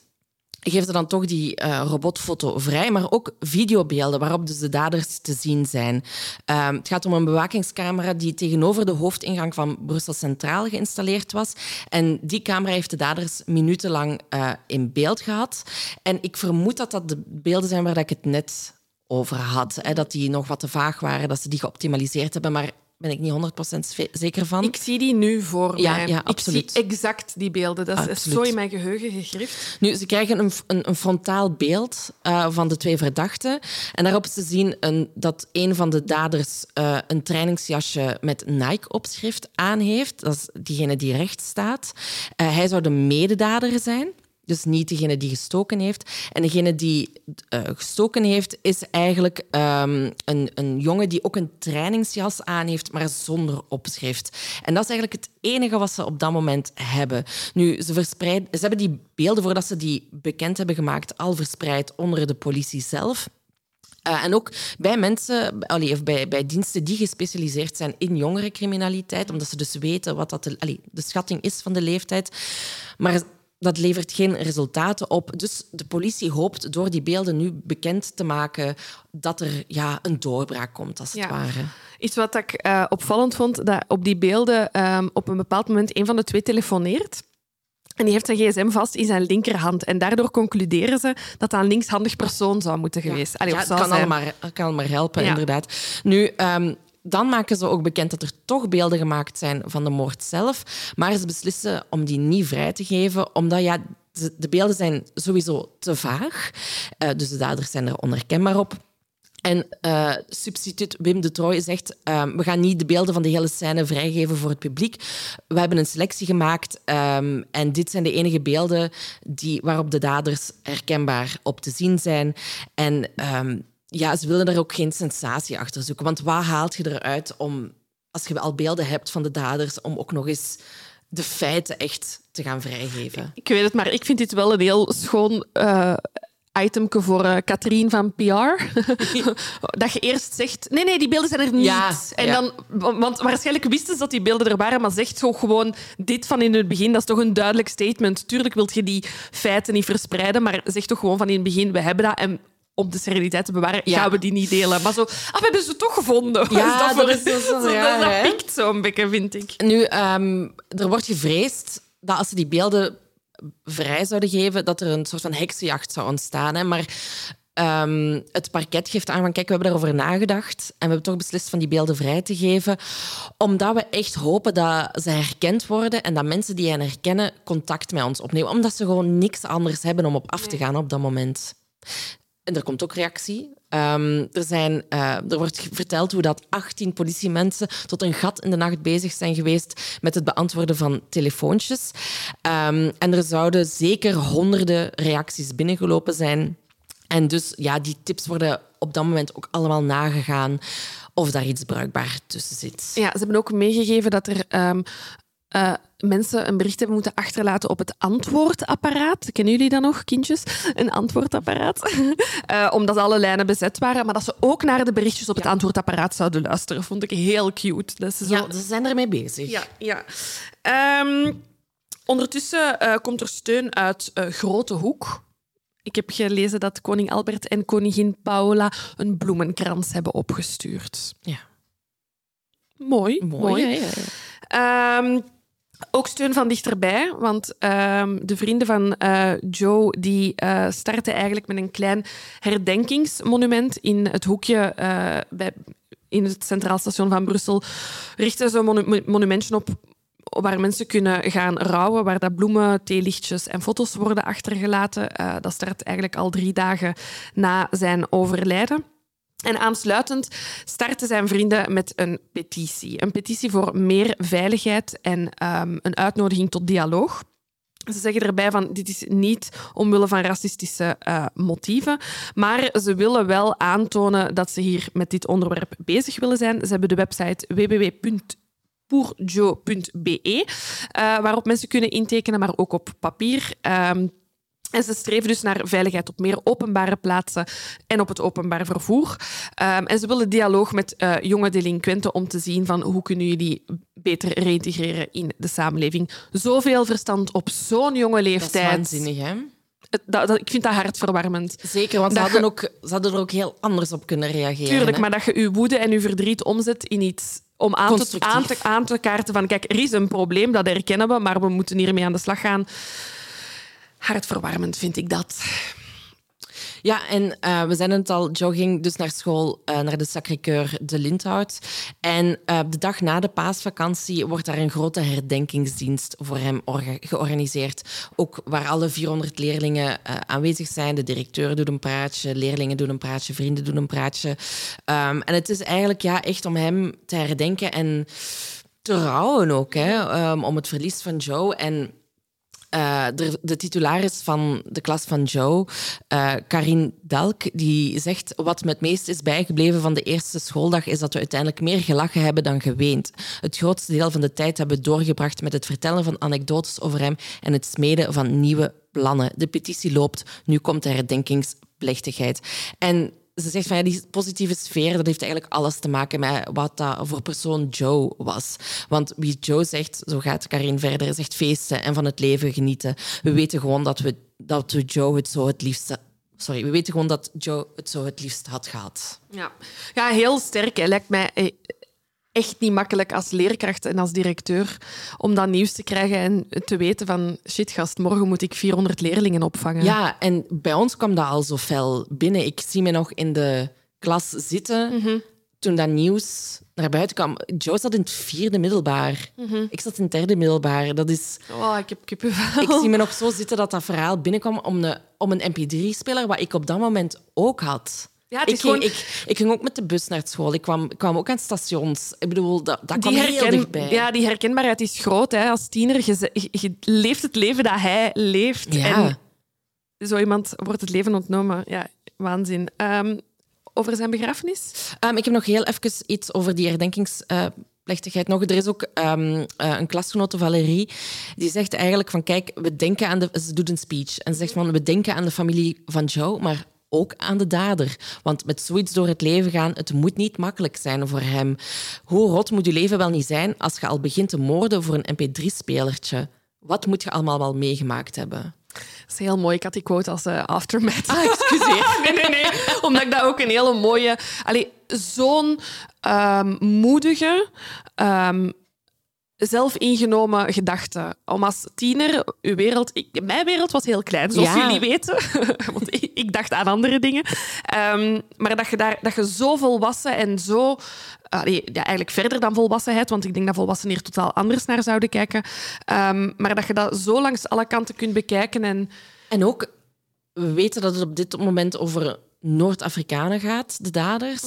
geeft er dan toch die uh, robotfoto vrij, maar ook videobeelden waarop dus de daders te zien zijn. Uh, het gaat om een bewakingscamera die tegenover de hoofdingang van Brussel Centraal geïnstalleerd was. En die camera heeft de daders minutenlang uh, in beeld gehad. En ik vermoed dat dat de beelden zijn waar ik het net over had. Hè, dat die nog wat te vaag waren, dat ze die geoptimaliseerd hebben. Maar ben ik niet 100% zeker van. Ik zie die nu voor ja, mij. Ja, absoluut. Ik zie exact die beelden. Dat absoluut. is zo in mijn geheugen gegrift. Nu, ze krijgen een, een, een frontaal beeld uh, van de twee verdachten. En daarop te zien een, dat een van de daders uh, een trainingsjasje met Nike-opschrift aan heeft. Dat is diegene die rechts staat. Uh, hij zou de mededader zijn. Dus niet degene die gestoken heeft. En degene die uh, gestoken heeft, is eigenlijk um, een, een jongen die ook een trainingsjas aan heeft, maar zonder opschrift. En dat is eigenlijk het enige wat ze op dat moment hebben. Nu, ze, verspreid, ze hebben die beelden, voordat ze die bekend hebben gemaakt, al verspreid onder de politie zelf. Uh, en ook bij mensen, allee, of bij, bij diensten die gespecialiseerd zijn in jongerencriminaliteit, omdat ze dus weten wat dat de, de schatting is van de leeftijd. Maar dat levert geen resultaten op. Dus de politie hoopt door die beelden nu bekend te maken dat er ja, een doorbraak komt, als het ja. ware. Iets wat ik uh, opvallend vond, dat op die beelden um, op een bepaald moment een van de twee telefoneert. En die heeft zijn gsm vast in zijn linkerhand. En daardoor concluderen ze dat dat een linkshandig persoon zou moeten geweest. Allee, Ja, het zou kan allemaal, kan allemaal helpen, Ja. inderdaad. Nu, ehm, dan maken ze ook bekend dat er toch beelden gemaakt zijn van de moord zelf. Maar ze beslissen om die niet vrij te geven, omdat ja, de, de beelden zijn sowieso te vaag. Eh, dus de daders zijn er onherkenbaar op. En eh, substituut Wim de Trooij zegt: ehm, We gaan niet de beelden van de hele scène vrijgeven voor het publiek. We hebben een selectie gemaakt ehm, en dit zijn de enige beelden die, waarop de daders herkenbaar op te zien zijn. En ehm, ja, ze willen daar ook geen sensatie achter zoeken. Want wat haalt je eruit om, als je al beelden hebt van de daders, om ook nog eens de feiten echt te gaan vrijgeven? Ik weet het, maar ik vind dit wel een heel schoon eh itemke voor eh Katrien van PR. <laughs> dat je eerst zegt... Nee, nee, die beelden zijn er niet. Ja, en ja. dan, wa- want waarschijnlijk wisten ze dat die beelden er waren, maar zegt zo gewoon dit van in het begin. Dat is toch een duidelijk statement. Tuurlijk wil je die feiten niet verspreiden, maar zeg toch gewoon van in het begin, we hebben dat en om de sereniteit te bewaren, Ja. gaan we die niet delen. Maar zo, ah, we hebben ze toch gevonden. Ja, dat <laughs> is- dat is wel <laughs> zo- raar, dat, hè? dat pikt zo'n beetje, vind ik. Nu, ehm, er wordt gevreesd dat als ze die beelden vrij zouden geven, dat er een soort van heksenjacht zou ontstaan. Hè? Maar ehm, het parket geeft aan van, kijk, we hebben daarover nagedacht en we hebben toch beslist van die beelden vrij te geven, omdat we echt hopen dat ze herkend worden en dat mensen die hen herkennen contact met ons opnemen, omdat ze gewoon niks anders hebben om op af te gaan op dat moment. En er komt ook reactie. Ehm, er, zijn, eh, er wordt verteld hoe dat 18 politiemensen tot een gat in de nacht bezig zijn geweest met het beantwoorden van telefoontjes. Ehm, en er zouden zeker honderden reacties binnengelopen zijn. En dus ja, die tips worden op dat moment ook allemaal nagegaan of daar iets bruikbaar tussen zit. Ja, ze hebben ook meegegeven dat er ehm, eh, mensen een bericht hebben moeten achterlaten op het antwoordapparaat. Kennen jullie dat nog, kindjes? Een antwoordapparaat. <laughs> Eh, omdat alle lijnen bezet waren. Maar dat ze ook naar de berichtjes op het antwoordapparaat zouden luisteren. Vond ik heel cute. Dat ze zo... Ja, ze zijn ermee bezig. Ja, ja. Ehm, ondertussen eh, komt er steun uit eh, Grote Hoek. Ik heb gelezen dat koning Albert en koningin Paola een bloemenkrans hebben opgestuurd. Ja. Mooi, mooi. hè? Ja, ja. Ehm, ook steun van dichterbij, want ehm, de vrienden van eh, Joe die eh, starten eigenlijk met een klein herdenkingsmonument in het hoekje eh, bij, in het Centraal Station van Brussel. Richten ze een monu- monumentje op waar mensen kunnen gaan rouwen, waar dat bloemen, theelichtjes en foto's worden achtergelaten. Dat start eigenlijk al drie dagen na zijn overlijden. En aansluitend starten zijn vrienden met een petitie. Een petitie voor meer veiligheid en ehm, een uitnodiging tot dialoog. Ze zeggen erbij van dit is niet omwille van racistische eh, motieven, maar ze willen wel aantonen dat ze hier met dit onderwerp bezig willen zijn. Ze hebben de website www.pourjoe.be, eh, waarop mensen kunnen intekenen, maar ook op papier. Ehm, en ze streven dus naar veiligheid op meer openbare plaatsen en op het openbaar vervoer. Ehm, en ze willen dialoog met eh, jonge delinquenten om te zien van hoe kunnen jullie beter reïntegreren in de samenleving. Zoveel verstand op zo'n jonge Dat is leeftijd. waanzinnig, hè? Het- dat, dat- ik vind dat hartverwarmend. Zeker, want ze hadden, ook, ze hadden er ook heel anders op kunnen reageren. Tuurlijk, hè? maar dat je je woede en je verdriet omzet in iets om aan te, aan, te, aan te kaarten van kijk, er is een probleem, dat herkennen we, maar we moeten hiermee aan de slag gaan. Hartverwarmend vind ik dat. Ja, en eh, we zijn het al, Joe ging dus naar school, eh, naar de Sacré-Cœur de Lindhout. En eh, de dag na de paasvakantie wordt daar een grote herdenkingsdienst voor hem orga- georganiseerd. Ook waar alle 400 leerlingen aanwezig zijn. De directeur doet een praatje, leerlingen doen een praatje, vrienden doen een praatje. Ehm, en het is eigenlijk ja, echt om hem te herdenken en te rouwen ook, hè, ehm, om het verlies van Joe. En eh, de, de titularis van de klas van Joe, eh Karin Dalk, die zegt wat me het meest is bijgebleven van de eerste schooldag is dat we uiteindelijk meer gelachen hebben dan geweend. Het grootste deel van de tijd hebben we doorgebracht met het vertellen van anekdotes over hem en het smeden van nieuwe plannen. De petitie loopt, nu komt de herdenkingsplechtigheid. En ze zegt van ja, die positieve sfeer, dat heeft eigenlijk alles te maken met wat dat voor persoon Joe was. Want wie Joe zegt, zo gaat Karin verder, zegt feesten en van het leven genieten. We weten gewoon dat we, dat we Joe het zo het liefste... Sorry, we weten gewoon dat Joe het zo het liefst had gehad. Ja, ja heel sterk. Hè. Lijkt mij eh, echt niet makkelijk als leerkracht en als directeur om dat nieuws te krijgen en te weten van shit gast, morgen moet ik 400 leerlingen opvangen. Ja, en bij ons kwam dat al zo fel binnen. Ik zie me nog in de klas zitten Mhm. toen dat nieuws naar buiten kwam. Joe zat in het vierde middelbaar. Mhm. Ik zat in het derde middelbaar. Dat is... Oh, ik heb kippenvel. Ik zie me nog zo zitten dat dat verhaal binnenkwam om, een om een mp3-speler, wat ik op dat moment ook had. Ja, het ik, ging, ik, ik ging ook met de bus naar school. Ik kwam, ik kwam ook aan stations. Ik bedoel, dat, dat kwam Die, heel herken- dichtbij. ja, die herkenbaarheid is groot. Hè. Als tiener, je, je- je leeft het leven dat hij leeft. Ja. En zo iemand wordt het leven ontnomen. Ja, waanzin. Ehm, over zijn begrafenis? Ehm, ik heb nog heel even iets over die herdenkingsplechtigheid nog. Er is ook ehm, eh, een klasgenote, Valerie, die zegt eigenlijk van kijk, we denken aan de... Ze doet een speech en ze zegt van we denken aan de familie van Joe, maar ook aan de dader. Want met zoiets door het leven gaan, het moet niet makkelijk zijn voor hem. Hoe rot moet je leven wel niet zijn als je al begint te moorden voor een mp3-spelertje? Wat moet je allemaal wel meegemaakt hebben? Dat is heel mooi. Ik had die quote als eh, aftermath. Ah, excuseer. <laughs> nee, nee, nee. Omdat ik dat ook een hele mooie... Allee, zo'n ehm, moedige... ehm, zelf ingenomen gedachte. Om als tiener, uw wereld... Ik, mijn wereld was heel klein, zoals Ja. jullie weten. <laughs> Want ik, ik dacht aan andere dingen. Ehm, maar dat je, daar, dat je zo volwassen en zo... allee, ja, eigenlijk verder dan volwassenheid, want ik denk dat volwassenen hier totaal anders naar zouden kijken. Ehm, maar dat je dat zo langs alle kanten kunt bekijken en... En ook, we weten dat het op dit moment over Noord-Afrikanen gaat, de daders.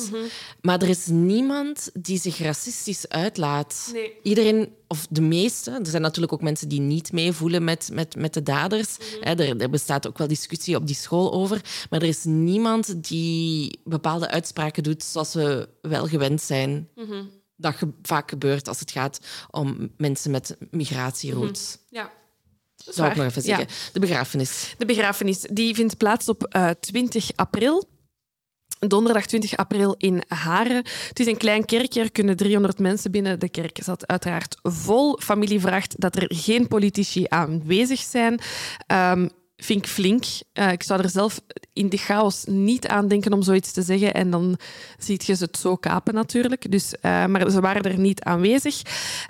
Maar er is niemand die zich racistisch uitlaat. Nee. Iedereen, of de meeste, er zijn natuurlijk ook mensen die niet meevoelen met, met, met de daders. Hè, er, er bestaat ook wel discussie op die school over. Maar er is niemand die bepaalde uitspraken doet zoals we wel gewend zijn. Dat ge- vaak gebeurt als het gaat om mensen met migratieroutes. Ja. Zou ik nog even Ja. zeggen. De begrafenis. De begrafenis die vindt plaats op eh, 20 april. Donderdag 20 april in Haren. Het is een klein kerkje, er kunnen 300 mensen binnen. De kerk zat uiteraard vol. Familie vraagt dat er geen politici aanwezig zijn. Ehm, vind ik flink. Eh, ik zou er zelf in de chaos niet aan denken om zoiets te zeggen. En dan ziet je ze het zo kapen natuurlijk. Dus, eh, maar ze waren er niet aanwezig.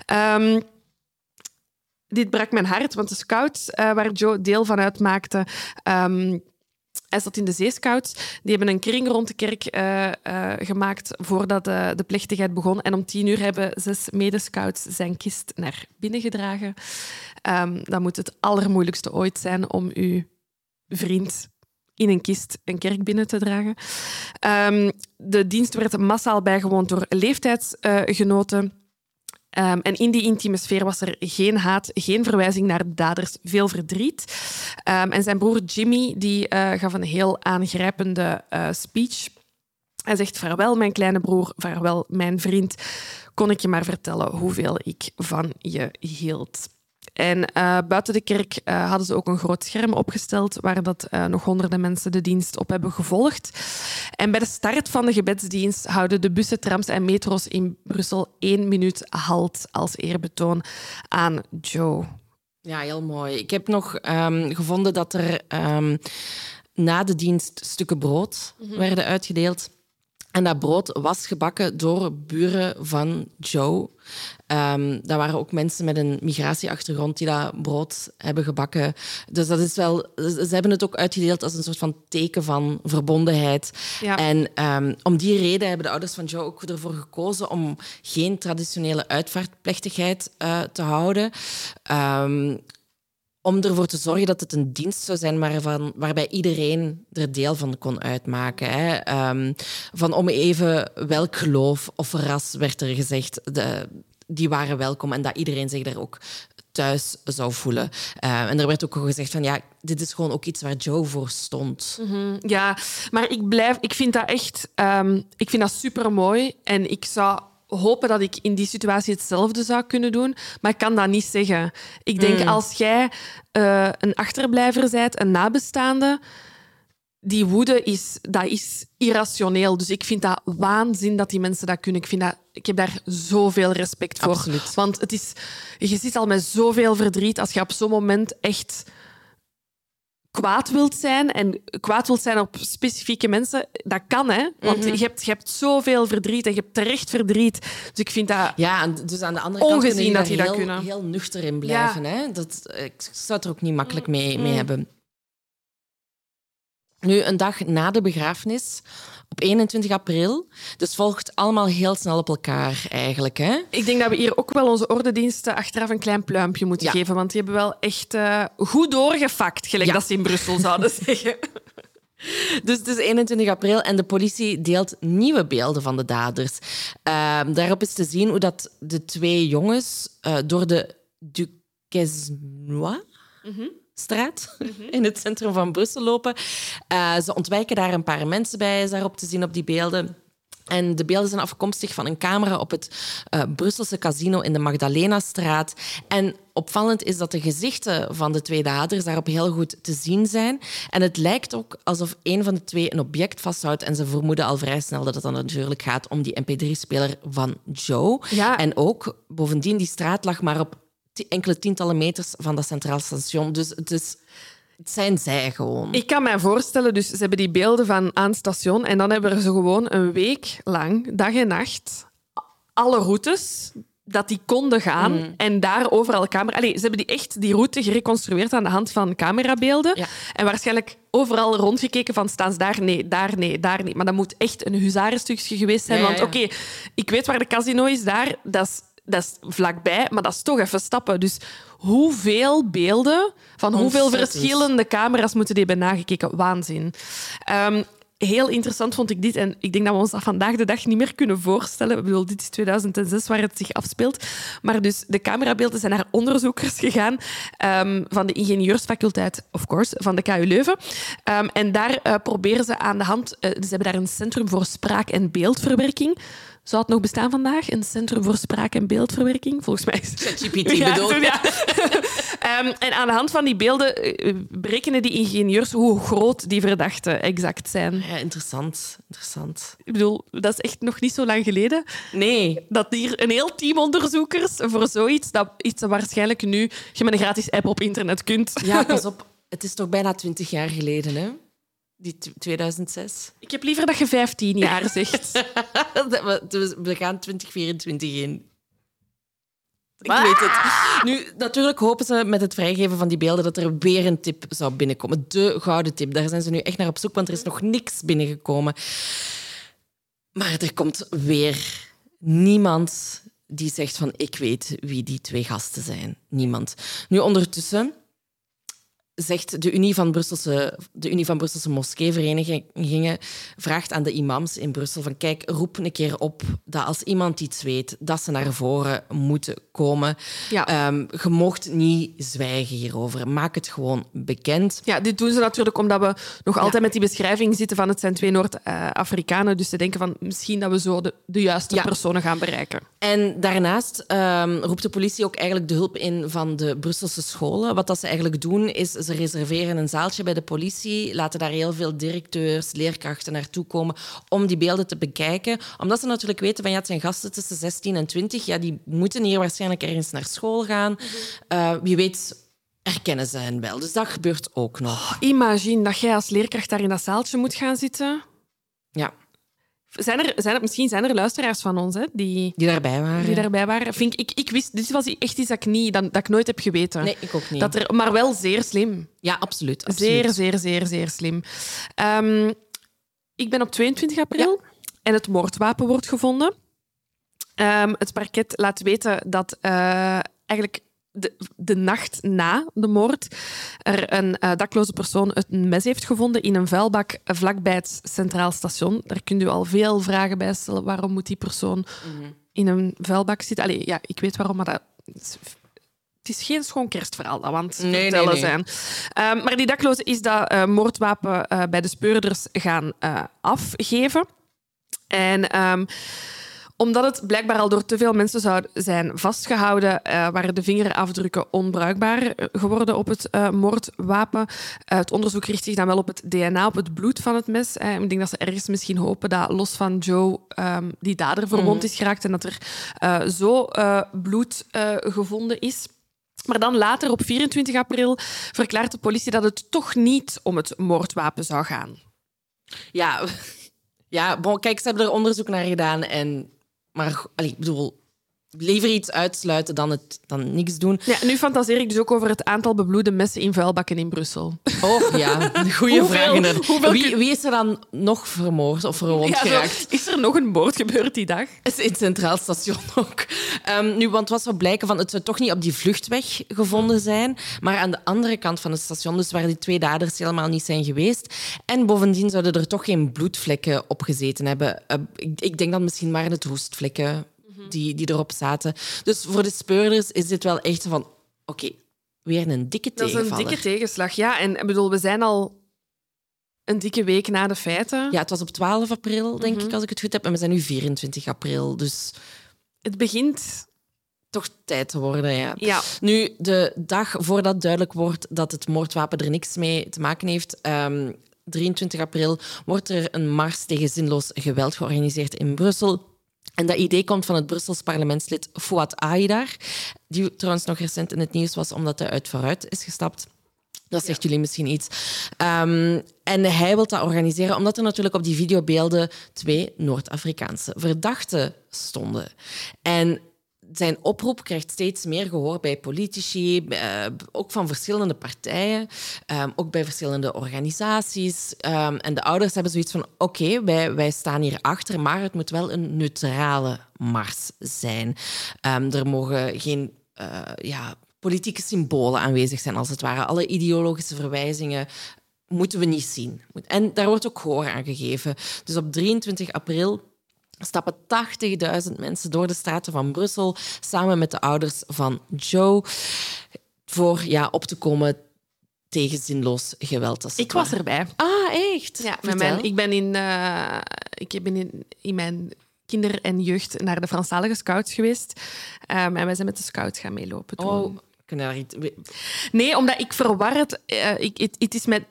Ehm, dit brak mijn hart, want de scouts eh, waar Joe deel van uitmaakte... ehm, hij zat in de zeescouts. Die hebben een kring rond de kerk eh, eh, gemaakt voordat de, de plechtigheid begon. En om tien uur hebben zes medescouts zijn kist naar binnen gedragen. Ehm, dat moet het allermoeilijkste ooit zijn om uw vriend in een kist een kerk binnen te dragen. Ehm, de dienst werd massaal bijgewoond door leeftijdsgenoten. Ehm, en in die intieme sfeer was er geen haat, geen verwijzing naar de daders, veel verdriet. Ehm, en zijn broer Jimmy die, eh, gaf een heel aangrijpende eh, speech. Hij zegt, vaarwel mijn kleine broer, vaarwel mijn vriend. Kon ik je maar vertellen hoeveel ik van je hield. En eh, buiten de kerk eh, hadden ze ook een groot scherm opgesteld waar dat, eh, nog honderden mensen de dienst op hebben gevolgd. En bij de start van de gebedsdienst houden de bussen, trams en metro's in Brussel één minuut halt als eerbetoon aan Joe. Ja, heel mooi. Ik heb nog ehm, gevonden dat er ehm, na de dienst stukken brood werden uitgedeeld. En dat brood was gebakken door buren van Joe. Dat waren ook mensen met een migratieachtergrond die dat brood hebben gebakken. Dus dat is wel, ze hebben het ook uitgedeeld als een soort van teken van verbondenheid. Ja. En ehm, om die reden hebben de ouders van Joe ook ervoor gekozen om geen traditionele uitvaartplechtigheid eh, te houden. Ehm, om ervoor te zorgen dat het een dienst zou zijn waarbij iedereen er deel van kon uitmaken. Hè. Ehm, van om even welk geloof of ras werd er gezegd, de, die waren welkom en dat iedereen zich daar ook thuis zou voelen. Eh, en er werd ook al gezegd van ja, dit is gewoon ook iets waar Joe voor stond. Ja, maar ik blijf, ik vind dat echt, ehm, ik vind dat super mooi. En ik zou hopen dat ik in die situatie hetzelfde zou kunnen doen, maar ik kan dat niet zeggen. Ik denk als jij eh, een achterblijver bent, een nabestaande, die woede is, dat is irrationeel. Dus ik vind dat waanzin dat die mensen dat kunnen. Ik, vind dat, ik heb daar zoveel respect voor. Absoluut. Want het is, je zit al met zoveel verdriet als je op zo'n moment echt kwaad wilt zijn en kwaad wilt zijn op specifieke mensen, dat kan, hè? Want Mhm. je, hebt, je hebt zoveel verdriet en je hebt terecht verdriet. Dus ik vind dat... Ja, dus aan de andere kant Ongezien kun je dat dat heel, kunnen. heel nuchter in blijven. Hè? Dat, ik zou het er ook niet makkelijk mee, Mm. mee hebben. Nu, een dag na de begrafenis, op 21 april, dus volgt allemaal heel snel op elkaar eigenlijk. Hè? Ik denk dat we hier ook wel onze ordendiensten achteraf een klein pluimpje moeten Ja. geven, want die hebben wel echt eh, goed doorgefakt, gelijk Ja. dat ze in Brussel zouden <laughs> zeggen. Dus het is 21 april en de politie deelt nieuwe beelden van de daders. Ehm, daarop is te zien hoe dat de twee jongens eh, door de Duquesnois straat <laughs> in het centrum van Brussel lopen. Eh, ze ontwijken daar een paar mensen bij, is daarop te zien op die beelden. En de beelden zijn afkomstig van een camera op het eh, Brusselse casino in de Magdalena-straat. En opvallend is dat de gezichten van de twee daders daarop heel goed te zien zijn. En het lijkt ook alsof een van de twee een object vasthoudt. En ze vermoeden al vrij snel dat het dan natuurlijk gaat om die mp3-speler van Joe. Ja. En ook, bovendien, die straat lag maar op enkele tientallen meters van dat centraal station. Dus het, is, het zijn zij gewoon. Ik kan mij voorstellen, dus ze hebben die beelden van aan het station en dan hebben ze gewoon een week lang, dag en nacht, alle routes dat die konden gaan Mm. en daar overal camera... Allee, ze hebben die echt die route gereconstrueerd aan de hand van camerabeelden Ja. en waarschijnlijk overal rondgekeken van staan ze daar? Nee, daar nee, daar niet. Maar dat moet echt een huzarenstukje geweest zijn, Ja, want ja. oké, ik weet waar de casino is daar, dat is, dat is vlakbij, maar dat is toch even stappen. Dus hoeveel beelden van hoeveel Ontzettend. verschillende camera's moeten die hebben nagekeken? Waanzin. Ehm, heel interessant vond ik dit. En ik denk dat we ons dat vandaag de dag niet meer kunnen voorstellen. Ik bedoel, dit is 2006 waar het zich afspeelt. Maar dus de camerabeelden zijn naar onderzoekers gegaan ehm, van de ingenieursfaculteit, of course, van de KU Leuven. Ehm, en daar eh, proberen ze aan de hand... eh, ze hebben daar een centrum voor spraak- en beeldverwerking. Zou het nog bestaan vandaag? Een centrum voor spraak- en beeldverwerking? Volgens mij is ChatGPT ja, bedoel. ja. <laughs> Ehm, en aan de hand van die beelden eh, berekenen die ingenieurs hoe groot die verdachten exact zijn. Ja, interessant. Interessant. Ik bedoel, dat is echt nog niet zo lang geleden Nee, dat hier een heel team onderzoekers voor zoiets, dat iets dat waarschijnlijk nu je met een gratis app op internet kunt. Ja, <laughs> pas op. Het is toch bijna twintig jaar geleden, hè? Die t- 2006. Ik heb liever dat je 15 jaar <laughs> zegt. we, gaan 2024 in. Ik weet het. Nu, natuurlijk hopen ze met het vrijgeven van die beelden dat er weer een tip zou binnenkomen. De gouden tip. Daar zijn ze nu echt naar op zoek, want er is nog niks binnengekomen. Maar er komt weer niemand die zegt van ik weet wie die twee gasten zijn. Niemand. Nu, ondertussen zegt de Unie van Brusselse, de Unie van Brusselse moskeeverenigingen vraagt aan de imams in Brussel van kijk, roep een keer op dat als iemand iets weet, dat ze naar voren moeten komen. Ja. Ehm, je mocht niet zwijgen hierover. Maak het gewoon bekend. Ja, dit doen ze natuurlijk omdat we nog altijd met die beschrijving zitten van het zijn twee Noord-Afrikanen. Dus ze denken van misschien dat we zo de, de juiste Ja. personen gaan bereiken. En daarnaast ehm, roept de politie ook eigenlijk de hulp in van de Brusselse scholen. Wat dat ze eigenlijk doen, is ze reserveren een zaaltje bij de politie, laten daar heel veel directeurs, leerkrachten naartoe komen om die beelden te bekijken. Omdat ze natuurlijk weten van ja, het zijn gasten tussen 16 en 20, ja, die moeten hier waarschijnlijk ergens naar school gaan. Eh, wie weet herkennen ze hen wel. Dus dat gebeurt ook nog. Imagine dat jij als leerkracht daar in dat zaaltje moet gaan zitten. Ja, Zijn er, zijn er, misschien zijn er luisteraars van ons hè, die, die daarbij waren. die daarbij waren. Vind ik, ik, ik wist, dit was echt iets dat ik, niet, dat, dat ik nooit heb geweten. Nee, ik ook niet. Dat er, maar wel zeer slim. Ja, absoluut. absoluut. Zeer, zeer, zeer, zeer slim. Ehm, ik ben op 22 april en het moordwapen wordt gevonden. Ehm, het parket laat weten dat eh, eigenlijk de, de nacht na de moord er een eh, dakloze persoon een mes heeft gevonden in een vuilbak vlakbij het Centraal Station. Daar kunt u al veel vragen bij stellen. Waarom moet die persoon in een vuilbak zitten? Allee, ja, ik weet waarom, maar dat... is- Het is geen schoon kerstverhaal dat we aan het Nee, nee, vertellen nee. zijn. Ehm, maar die dakloze is dat eh, moordwapen eh, bij de speurders gaan afgeven. En ehm, omdat het blijkbaar al door te veel mensen zou zijn vastgehouden, eh, waren de vingerafdrukken onbruikbaar eh, geworden op het eh, moordwapen. Het onderzoek richt zich dan wel op het DNA, op het bloed van het mes. Ik denk dat ze ergens misschien hopen dat los van Joe ehm, die dader verwond is geraakt en dat er zo bloed gevonden is. Maar dan later, op 24 april, verklaart de politie dat het toch niet om het moordwapen zou gaan. Ja, <laughs> ja bon, kijk, ze hebben er onderzoek naar gedaan. En, maar allee, ik bedoel, liever iets uitsluiten dan, het, dan niks doen. Ja, nu fantaseer ik dus ook over het aantal bebloede messen in vuilbakken in Brussel. Oh ja, goede vraag. hoeveel Wie, wie is er dan nog vermoord of verwond Ja, geraakt? is er nog een moord gebeurd die dag? Het is in het Centraal Station ook. Ehm, nu, want wat zou blijken van het zou toch niet op die vluchtweg gevonden zijn, maar aan de andere kant van het station, dus waar die twee daders helemaal niet zijn geweest. En bovendien zouden er toch geen bloedvlekken op gezeten hebben. Eh, ik, ik denk dan misschien maar het roestvlekken die, die erop zaten. Dus voor de speurders is dit wel echt van, oké, weer een dikke Dat is een dikke tegenslag. Ja, en ik bedoel, we zijn al een dikke week na de feiten. Ja, het was op 12 april, denk Mhm. ik, als ik het goed heb. En we zijn nu 24 april, dus Het begint... toch tijd te worden, ja. Ja, Nu, de dag voordat duidelijk wordt dat het moordwapen er niks mee te maken heeft, ehm, 23 april, wordt er een mars tegen zinloos geweld georganiseerd in Brussel. En dat idee komt van het Brussels parlementslid Fouad Aïdar, die trouwens nog recent in het nieuws was omdat hij uit vooruit is gestapt. Dat zegt jullie misschien iets. Ehm, en hij wil dat organiseren omdat er natuurlijk op die videobeelden twee Noord-Afrikaanse verdachten stonden. En zijn oproep krijgt steeds meer gehoor bij politici, eh, ook van verschillende partijen, ehm, ook bij verschillende organisaties. Ehm, en de ouders hebben zoiets van: oké, wij, wij staan hier achter, maar het moet wel een neutrale mars zijn. Ehm, er mogen geen eh, ja, politieke symbolen aanwezig zijn, als het ware. Alle ideologische verwijzingen moeten we niet zien. En daar wordt ook gehoor aan gegeven. Dus op 23 april stappen 80.000 mensen door de straten van Brussel samen met de ouders van Joe voor ja, op te komen tegen zinloos geweld. als ik was erbij. Ah, echt? Ja, met mijn, ik ben, in, eh, ik ben in, in mijn kinder- en jeugd naar de Franstalige Scouts geweest. Ehm, en wij zijn met de Scouts gaan meelopen. toen. Oh. Nee, omdat ik verwar het. eh, ik, het, het is met,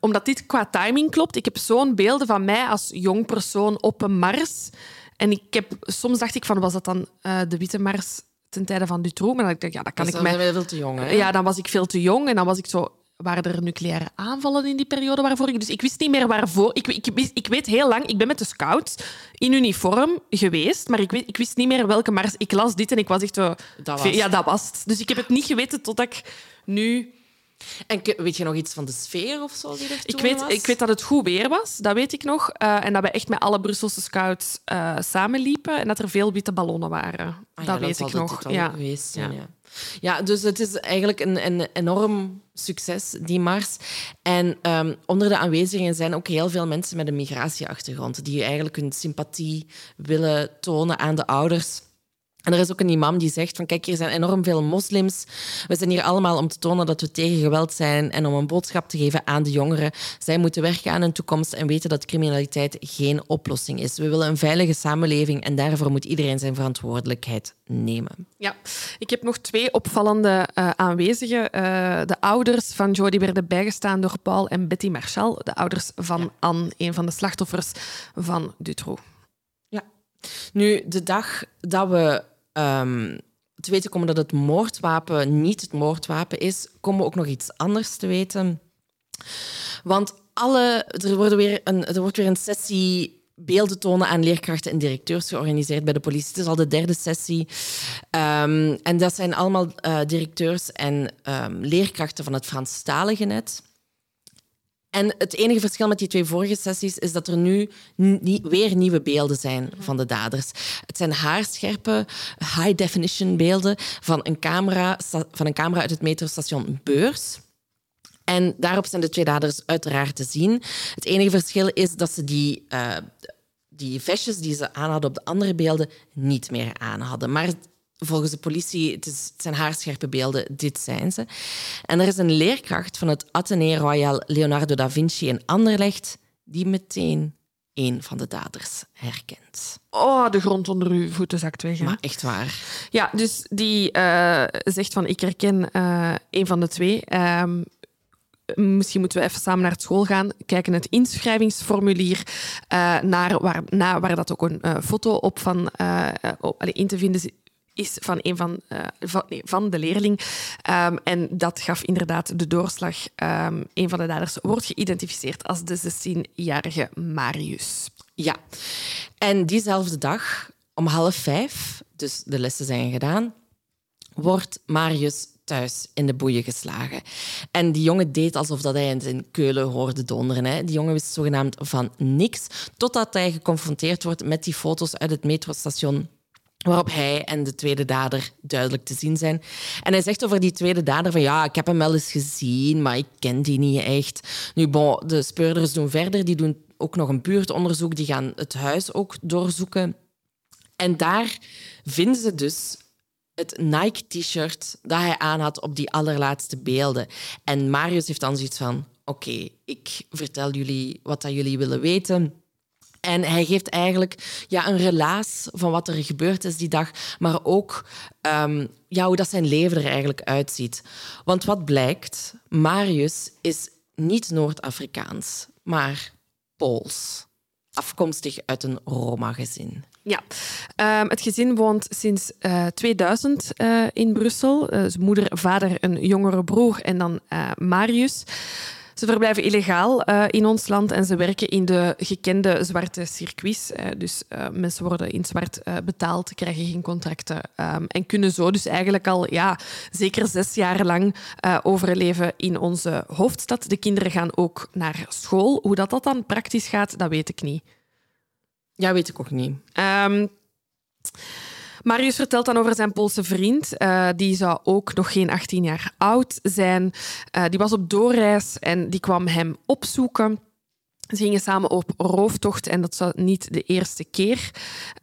omdat dit qua timing klopt. Ik heb zo'n beelden van mij als jong persoon op een mars. En ik heb, soms dacht ik van, was dat dan eh, de Witte Mars ten tijde van Dutroux? Maar dan dacht ik, ja, dat kan ik mij... dan veel te jong, hè? Ja, dan was ik veel te jong en dan was ik zo. Waren er nucleaire aanvallen in die periode waarvoor ik... Dus ik wist niet meer waarvoor. Ik, ik, ik weet heel lang... Ik ben met de scouts in uniform geweest, maar ik, ik wist niet meer welke mars. Ik las dit en ik was echt zo... Dat was- Ja, dat was het. Dus ik heb het niet geweten totdat ik nu... En weet je nog iets van de sfeer of zo die er Ik toen weet, was? ik weet dat het goed weer was, dat weet ik nog. Eh, en dat we echt met alle Brusselse scouts eh samenliepen en dat er veel witte ballonnen waren. Ah ja, dat weet zal ik nog. geweest ja. Ja, dus het is eigenlijk een, een enorm succes, die mars. En ehm, onder de aanwezigen zijn ook heel veel mensen met een migratieachtergrond die eigenlijk hun sympathie willen tonen aan de ouders. En er is ook een imam die zegt van kijk, hier zijn enorm veel moslims. We zijn hier allemaal om te tonen dat we tegen geweld zijn en om een boodschap te geven aan de jongeren. Zij moeten werken aan hun toekomst en weten dat criminaliteit geen oplossing is. We willen een veilige samenleving en daarvoor moet iedereen zijn verantwoordelijkheid nemen. Ja, ik heb nog twee opvallende eh, aanwezigen. Eh, de ouders van Jody werden bijgestaan door Paul en Betty Marchal, de ouders van Anne, een van de slachtoffers van Dutroux. Ja. Nu, de dag dat we ehm, te weten komen dat het moordwapen niet het moordwapen is, komen we ook nog iets anders te weten. Want alle, er, worden weer een, er wordt weer een sessie beelden tonen aan leerkrachten en directeurs georganiseerd bij de politie. Het is al de derde sessie. Ehm, en dat zijn allemaal eh, directeurs en ehm, leerkrachten van het Franstalige net. En het enige verschil met die twee vorige sessies is dat er nu weer nieuwe beelden zijn van de daders. Het zijn haarscherpe, high-definition beelden van een, camera, van een camera uit het metrostation Beurs. En daarop zijn de twee daders uiteraard te zien. Het enige verschil is dat ze die, eh, die vestjes die ze aan hadden op de andere beelden niet meer aan hadden. Maar volgens de politie, het, is, het zijn haarscherpe beelden, dit zijn ze. En er is een leerkracht van het Athénée Royal Leonardo da Vinci in Anderlecht die meteen een van de daders herkent. Oh, de grond onder uw voeten zakt weg. hè? Maar echt waar. Ja, dus die eh, zegt van ik herken eh, een van de twee. Ehm, misschien moeten we even samen naar school gaan, kijken het inschrijvingsformulier, eh, naar waar, na, waar dat ook een foto op van in te vinden is van een van, eh, van, nee, van de leerling. Ehm, en dat gaf inderdaad de doorslag. Um, een van de daders wordt geïdentificeerd als de 16-jarige Marius. Ja, en diezelfde dag om half vijf, dus de lessen zijn gedaan, wordt Marius thuis in de boeien geslagen. En die jongen deed alsof dat hij in Keulen hoorde donderen. Hè. Die jongen wist zogenaamd van niks, totdat hij geconfronteerd wordt met die foto's uit het metrostation waarop hij en de tweede dader duidelijk te zien zijn. En hij zegt over die tweede dader van ja, ik heb hem wel eens gezien, maar ik ken die niet echt. Nu, bon, de speurders doen verder, die doen ook nog een buurtonderzoek, die gaan het huis ook doorzoeken. En daar vinden ze dus het Nike-t-shirt dat hij aan had op die allerlaatste beelden. En Marius heeft dan zoiets van: Oké, ik vertel jullie wat dat jullie willen weten. En hij geeft eigenlijk ja, een relaas van wat er gebeurd is die dag, maar ook um, ja, hoe dat zijn leven er eigenlijk uitziet. Want wat blijkt, Marius is niet Noord-Afrikaans, maar Pools. Afkomstig uit een Roma-gezin. Ja, um, het gezin woont sinds uh, 2000 uh, in Brussel. Uh, moeder, vader, een jongere broer en dan Marius. Ze verblijven illegaal uh, in ons land en ze werken in de gekende zwarte circuits. Uh, dus uh, mensen worden in zwart betaald, krijgen geen contracten um, en kunnen zo dus eigenlijk al ja, zeker zes jaar lang overleven in onze hoofdstad. De kinderen gaan ook naar school. Hoe dat, dat dan praktisch gaat, dat weet ik niet. Ja, weet ik ook niet. Um, Marius vertelt dan over zijn Poolse vriend. Uh, die zou ook nog geen 18 jaar oud zijn. Uh, die was op doorreis en die kwam hem opzoeken. Ze gingen samen op rooftocht en dat zou niet de eerste keer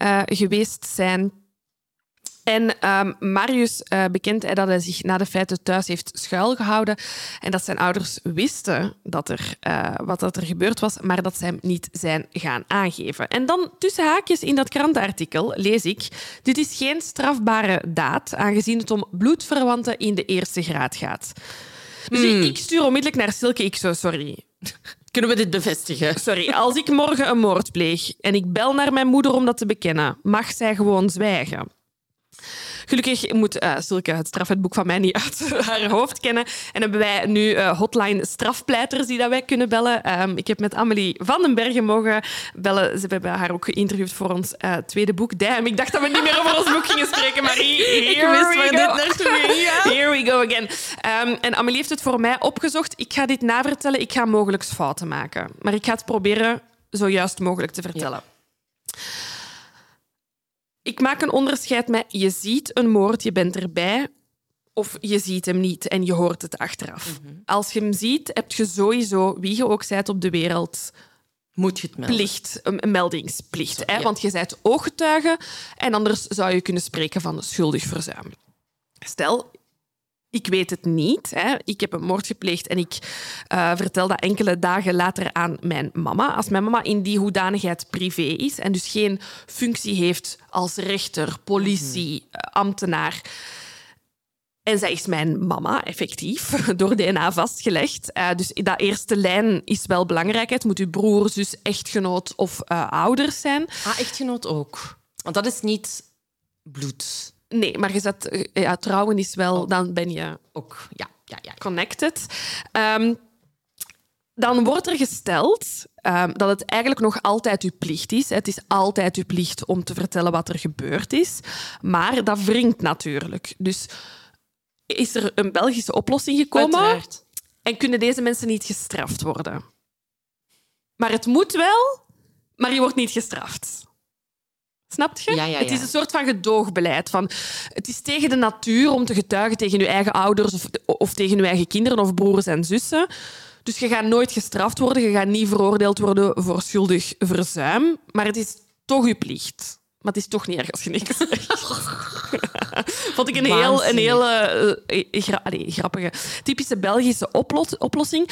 uh, geweest zijn. En um, Marius uh, bekent hij dat hij zich na de feiten thuis heeft schuilgehouden en dat zijn ouders wisten dat er, uh, wat dat er gebeurd was, maar dat ze hem niet zijn gaan aangeven. En dan tussen haakjes in dat krantenartikel lees ik: dit is geen strafbare daad, aangezien het om bloedverwanten in de eerste graad gaat. Dus mm. ik stuur onmiddellijk naar Silke. Ik zo, sorry. <laughs> Kunnen we dit bevestigen? Sorry, als ik morgen een moord pleeg en ik bel naar mijn moeder om dat te bekennen, mag zij gewoon zwijgen. Gelukkig moet uh, Silke het strafwetboek van mij niet uit <laughs> haar hoofd kennen. En hebben wij nu uh, hotline strafpleiters die dat wij kunnen bellen. Um, ik heb met Amelie van den Bergen mogen bellen. Ze hebben haar ook geïnterviewd voor ons uh, tweede boek. Damn, ik dacht dat we niet meer over ons boek gingen spreken, maar <laughs> here wist we go. dit naartoe. <laughs> Here we go again. Um, en Amelie heeft het voor mij opgezocht. Ik ga dit navertellen. Ik ga mogelijk fouten maken. Maar ik ga het proberen zo juist mogelijk te vertellen. Ja. Ik maak een onderscheid met je ziet een moord, je bent erbij, of je ziet hem niet en je hoort het achteraf. Mm -hmm. Als je hem ziet, heb je sowieso, wie je ook zijt op de wereld, moet je het melden. Plicht, een meldingsplicht. Hè? Ja. Want je bent ooggetuige en anders zou je kunnen spreken van schuldig verzuim. Stel, ik weet het niet. Hè. Ik heb een moord gepleegd en ik uh, vertel dat enkele dagen later aan mijn mama. Als mijn mama in die hoedanigheid privé is en dus geen functie heeft als rechter, politie, mm. ambtenaar. En zij is mijn mama, effectief, <laughs> door DNA vastgelegd. Uh, dus dat eerste lijn is wel belangrijk. Het moet uw broer, zus, echtgenoot of uh, ouders zijn. Ah, echtgenoot ook. Want dat is niet bloed. Nee, maar je zet, ja, trouwen is wel, oh. dan ben je ook ja, ja, ja. connected. Um, dan wordt er gesteld um, dat het eigenlijk nog altijd uw plicht is. Het is altijd uw plicht om te vertellen wat er gebeurd is. Maar dat wringt natuurlijk. Dus is er een Belgische oplossing gekomen? Uiteraard. En kunnen deze mensen niet gestraft worden? Maar het moet wel, maar je wordt niet gestraft. Snap je? Ja, ja, ja. Het is een soort van gedoogbeleid. Van, het is tegen de natuur om te getuigen tegen je eigen ouders of, of tegen je eigen kinderen of broers en zussen. Dus je gaat nooit gestraft worden, je gaat niet veroordeeld worden voor schuldig verzuim. Maar het is toch je plicht. Maar het is toch niet erg als je niks zegt. <laughs> Vond ik een heel, een hele uh, gra allez, grappige, typische Belgische oplos oplossing.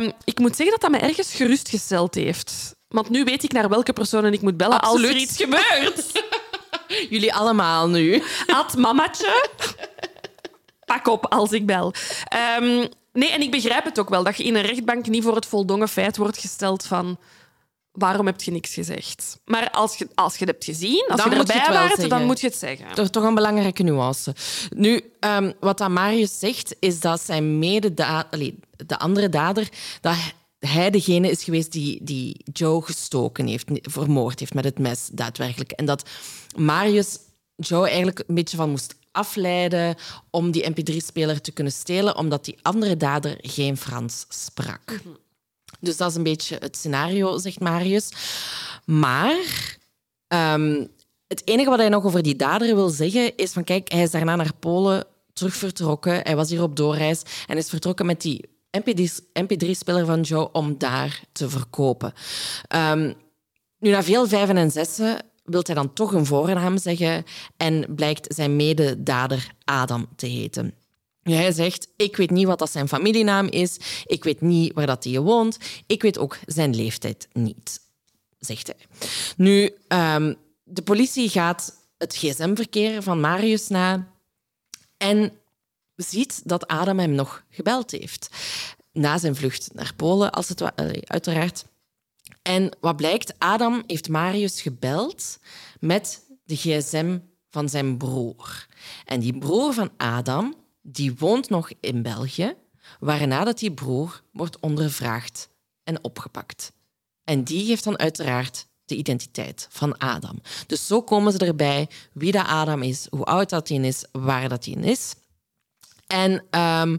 Um, ik moet zeggen dat dat me ergens gerustgesteld heeft. Want nu weet ik naar welke personen ik moet bellen Absoluut. als er iets gebeurt. <laughs> Jullie allemaal nu. Ad mamatje. Pak op als ik bel. Um, nee, en ik begrijp het ook wel, dat je in een rechtbank niet voor het voldongen feit wordt gesteld van waarom heb je niks gezegd? Maar als je, als je het hebt gezien, als Dan je erbij wel waart, dan moet je het zeggen. Toch, toch een belangrijke nuance. Nu, ehm, wat dat Marius zegt, is dat zijn mededa de andere dader, dat hij degene is geweest die, die Joe gestoken heeft, vermoord heeft met het mes, daadwerkelijk. En dat Marius Joe eigenlijk een beetje van moest afleiden om die mp3-speler te kunnen stelen, omdat die andere dader geen Frans sprak. Dus dat is een beetje het scenario, zegt Marius. Maar ehm, het enige wat hij nog over die dader wil zeggen is van kijk, hij is daarna naar Polen terug vertrokken. Hij was hier op doorreis en is vertrokken met die mp3-speler van Joe om daar te verkopen. Ehm, nu, na veel vijven en zessen wil hij dan toch een voornaam zeggen en blijkt zijn mededader Adam te heten. Hij zegt, ik weet niet wat dat zijn familienaam is, ik weet niet waar dat hij woont, ik weet ook zijn leeftijd niet, zegt hij. Nu, ehm, de politie gaat het gsm-verkeer van Marius na en ziet dat Adam hem nog gebeld heeft. Na zijn vlucht naar Polen, als het uiteraard. En wat blijkt, Adam heeft Marius gebeld met de gsm van zijn broer. En die broer van Adam, die woont nog in België, waarna dat die broer wordt ondervraagd en opgepakt. En die geeft dan uiteraard de identiteit van Adam. Dus zo komen ze erbij wie dat Adam is, hoe oud dat hij is, waar dat hij is. En ehm,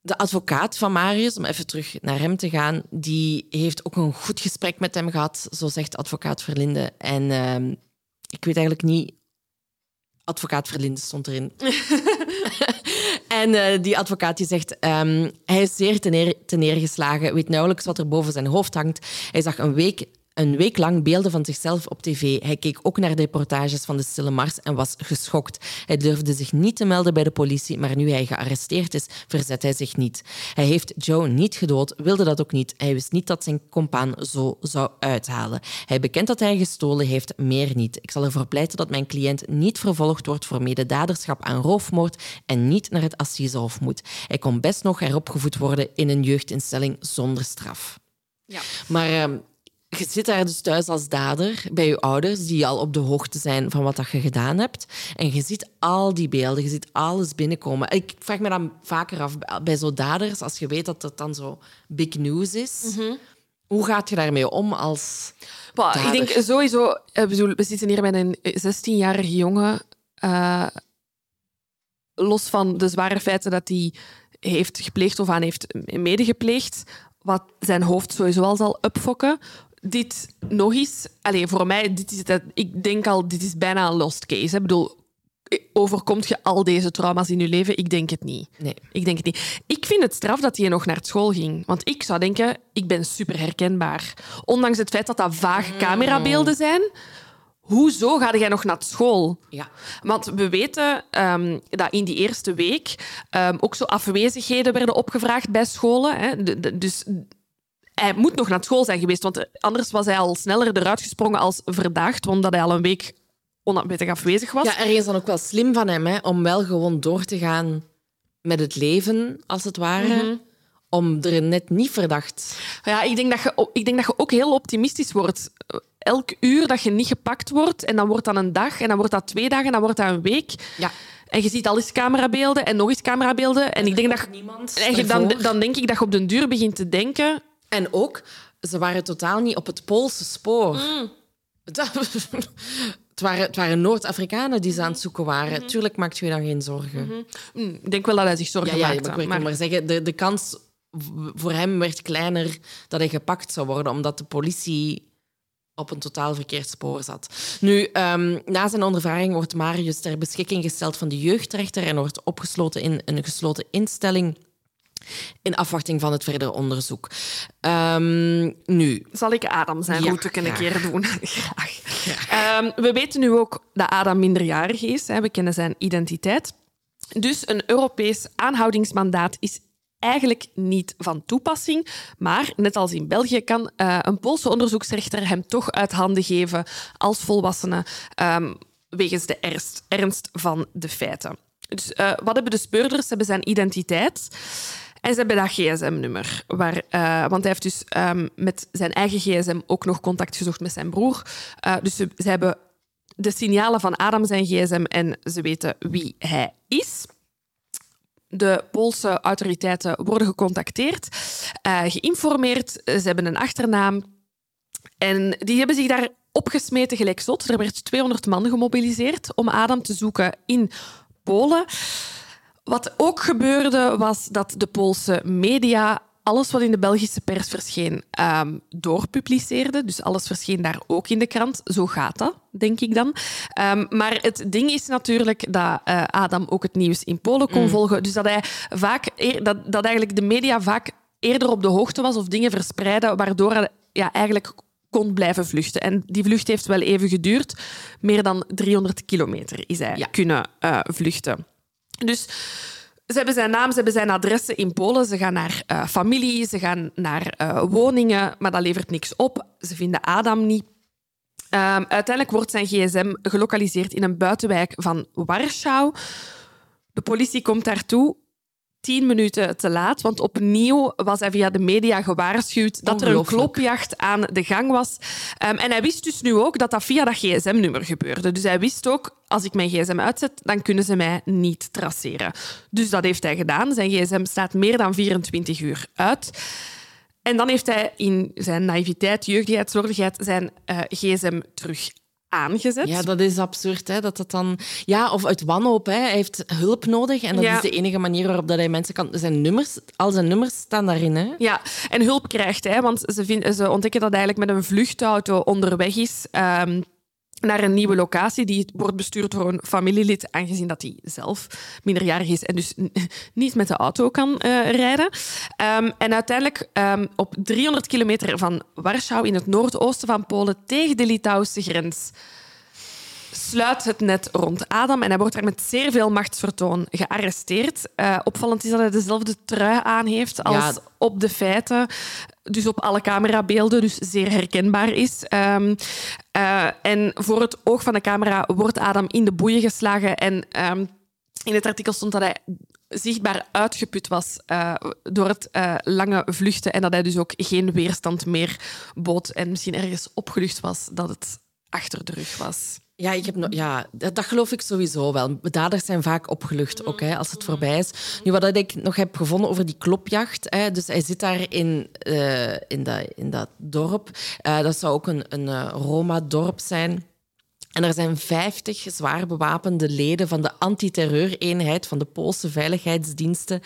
de advocaat van Marius, om even terug naar hem te gaan, die heeft ook een goed gesprek met hem gehad, zo zegt advocaat Verlinde. En ehm, ik weet eigenlijk niet... Advocaat Verlinde stond erin. <laughs> en eh, die advocaat die zegt, ehm, hij is zeer teneer, teneergeslagen, weet nauwelijks wat er boven zijn hoofd hangt. Hij zag een week een week lang beelden van zichzelf op tv. Hij keek ook naar de reportages van de Stille Mars en was geschokt. Hij durfde zich niet te melden bij de politie, maar nu hij gearresteerd is, verzet hij zich niet. Hij heeft Joe niet gedood, wilde dat ook niet. Hij wist niet dat zijn compaan zo zou uithalen. Hij bekent dat hij gestolen heeft, meer niet. Ik zal ervoor pleiten dat mijn cliënt niet vervolgd wordt voor mededaderschap aan roofmoord en niet naar het Assisehof moet. Hij kon best nog heropgevoed worden in een jeugdinstelling zonder straf. Ja. Maar ehm, je zit daar dus thuis als dader bij je ouders, die al op de hoogte zijn van wat dat je gedaan hebt. En je ziet al die beelden, je ziet alles binnenkomen. Ik vraag me dan vaker af, bij zo'n daders, als je weet dat het dan zo big news is, hoe gaat je daarmee om als... Bah, ik denk sowieso... Ik bedoel, we zitten hier met een 16-jarige jongen. eh, los van de zware feiten dat hij heeft gepleegd of aan heeft medegepleegd, wat zijn hoofd sowieso al zal upfokken. Dit nog eens... Allez, voor mij, dit is het, ik denk al, dit is bijna een lost case. Ik bedoel, overkomt je al deze trauma's in je leven? Ik denk het niet. Nee. Ik denk het niet. Ik vind het straf dat hij nog naar school ging. Want ik zou denken, ik ben super herkenbaar. Ondanks het feit dat dat vage camerabeelden zijn. Hoezo ga jij nog naar school? Ja. Want we weten ehm, dat in die eerste week ehm, ook zo afwezigheden werden opgevraagd bij scholen. Hè. De- de- dus hij moet nog naar school zijn geweest, want anders was hij al sneller eruit gesprongen als verdacht, omdat hij al een week onwettig afwezig was. Ja, ergens dan ook wel slim van hem, hè, om wel gewoon door te gaan met het leven, als het ware. Om er net niet verdacht... Ja, ik denk, dat je, ik denk dat je ook heel optimistisch wordt. Elk uur dat je niet gepakt wordt, en dan wordt dat een dag, en dan wordt dat twee dagen, en dan wordt dat een week. Ja. En je ziet al eens camerabeelden en nog eens camerabeelden. En ik denk dat niemand en je- dan, dan denk ik dat je op den duur begint te denken... En ook, ze waren totaal niet op het Poolse spoor. <laughs> Dat- het waren, het waren Noord-Afrikanen die ze aan het zoeken waren. Tuurlijk maakt je dan geen zorgen. hm, ik denk wel dat hij zich zorgen Ja, ja, maakte. maar maar- maar zeggen, de, de kans voor hem werd kleiner dat hij gepakt zou worden, omdat de politie op een totaal verkeerd spoor zat. Nu, ehm, na zijn ondervraging wordt Marius ter beschikking gesteld van de jeugdrechter en wordt opgesloten in een gesloten instelling in afwachting van het verdere onderzoek. Ehm, nu, Zal ik Adam zijn Ja, route graag. keer doen? <laughs> graag. Ehm, we weten nu ook dat Adam minderjarig is. Hè. We kennen zijn identiteit. Dus een Europees aanhoudingsmandaat is eigenlijk niet van toepassing. Maar net als in België kan eh, een Poolse onderzoeksrechter hem toch uit handen geven als volwassene ehm, wegens de ernst, ernst van de feiten. Dus eh, wat hebben de speurders? Ze hebben zijn identiteit. En ze hebben dat gsm-nummer. Waar, eh, want hij heeft dus ehm, met zijn eigen gsm ook nog contact gezocht met zijn broer. Uh, dus ze, ze, hebben de signalen van Adam zijn gsm en ze weten wie hij is. De Poolse autoriteiten worden gecontacteerd, uh, geïnformeerd. Ze hebben een achternaam. En die hebben zich daar opgesmeten gelijk zot. Er werd 200 man gemobiliseerd om Adam te zoeken in Polen. Wat ook gebeurde, was dat de Poolse media alles wat in de Belgische pers verscheen um, doorpubliceerde. Dus alles verscheen daar ook in de krant. Zo gaat dat, denk ik dan. Um, maar het ding is natuurlijk dat uh, Adam ook het nieuws in Polen kon mm. volgen. Dus dat, hij vaak, dat, dat eigenlijk de media vaak eerder op de hoogte was of dingen verspreidde, waardoor hij ja, eigenlijk kon blijven vluchten. En die vlucht heeft wel even geduurd. Meer dan 300 kilometer is hij ja. kunnen uh, vluchten. Dus ze hebben zijn naam, ze hebben zijn adressen in Polen. Ze gaan naar uh, familie, ze gaan naar uh, woningen, maar dat levert niks op. Ze vinden Adam niet. Um, uiteindelijk wordt zijn gsm gelokaliseerd in een buitenwijk van Warschau. De politie komt daartoe tien minuten te laat, want opnieuw was hij via de media gewaarschuwd dat er een klopjacht aan de gang was. Um, en hij wist dus nu ook dat dat via dat gsm-nummer gebeurde. Dus hij wist ook, als ik mijn gsm uitzet, dan kunnen ze mij niet traceren. Dus dat heeft hij gedaan. Zijn gsm staat meer dan 24 uur uit. En dan heeft hij in zijn naïviteit, jeugdigheid, slordigheid zijn uh, gsm terug aangezet. Ja, dat is absurd. Hè? Dat dat dan... Ja, of uit wanhoop. Hè? Hij heeft hulp nodig en dat ja. is de enige manier waarop dat hij mensen kan... Zijn nummers, al zijn nummers staan daarin. Hè? Ja, en hulp krijgt hij, want ze, vind, ze ontdekken dat hij eigenlijk met een vluchtauto onderweg is... Um, naar een nieuwe locatie. Die wordt bestuurd door een familielid, aangezien dat hij zelf minderjarig is en dus niet met de auto kan uh, rijden. Um, en uiteindelijk um, op 300 kilometer van Warschau in het noordoosten van Polen tegen de Litouwse grens sluit het net rond Adam en hij wordt daar met zeer veel machtsvertoon gearresteerd. Uh, opvallend is dat hij dezelfde trui aan heeft als ja. op de feiten, dus op alle camerabeelden, dus zeer herkenbaar is. Um, uh, en voor het oog van de camera wordt Adam in de boeien geslagen en um, in het artikel stond dat hij zichtbaar uitgeput was uh, door het uh, lange vluchten en dat hij dus ook geen weerstand meer bood en misschien ergens opgelucht was dat het achter de rug was. Ja, ik heb no ja dat, dat, geloof ik sowieso wel. Daders zijn vaak opgelucht, ook, hè, als het voorbij is. Nu, wat ik nog heb gevonden over die klopjacht. Hè, dus hij zit daar in, uh, in, dat, in dat dorp. Uh, dat zou ook een, een uh, Roma-dorp zijn. En er zijn 50 zwaar bewapende leden van de antiterreureenheid van de Poolse veiligheidsdiensten,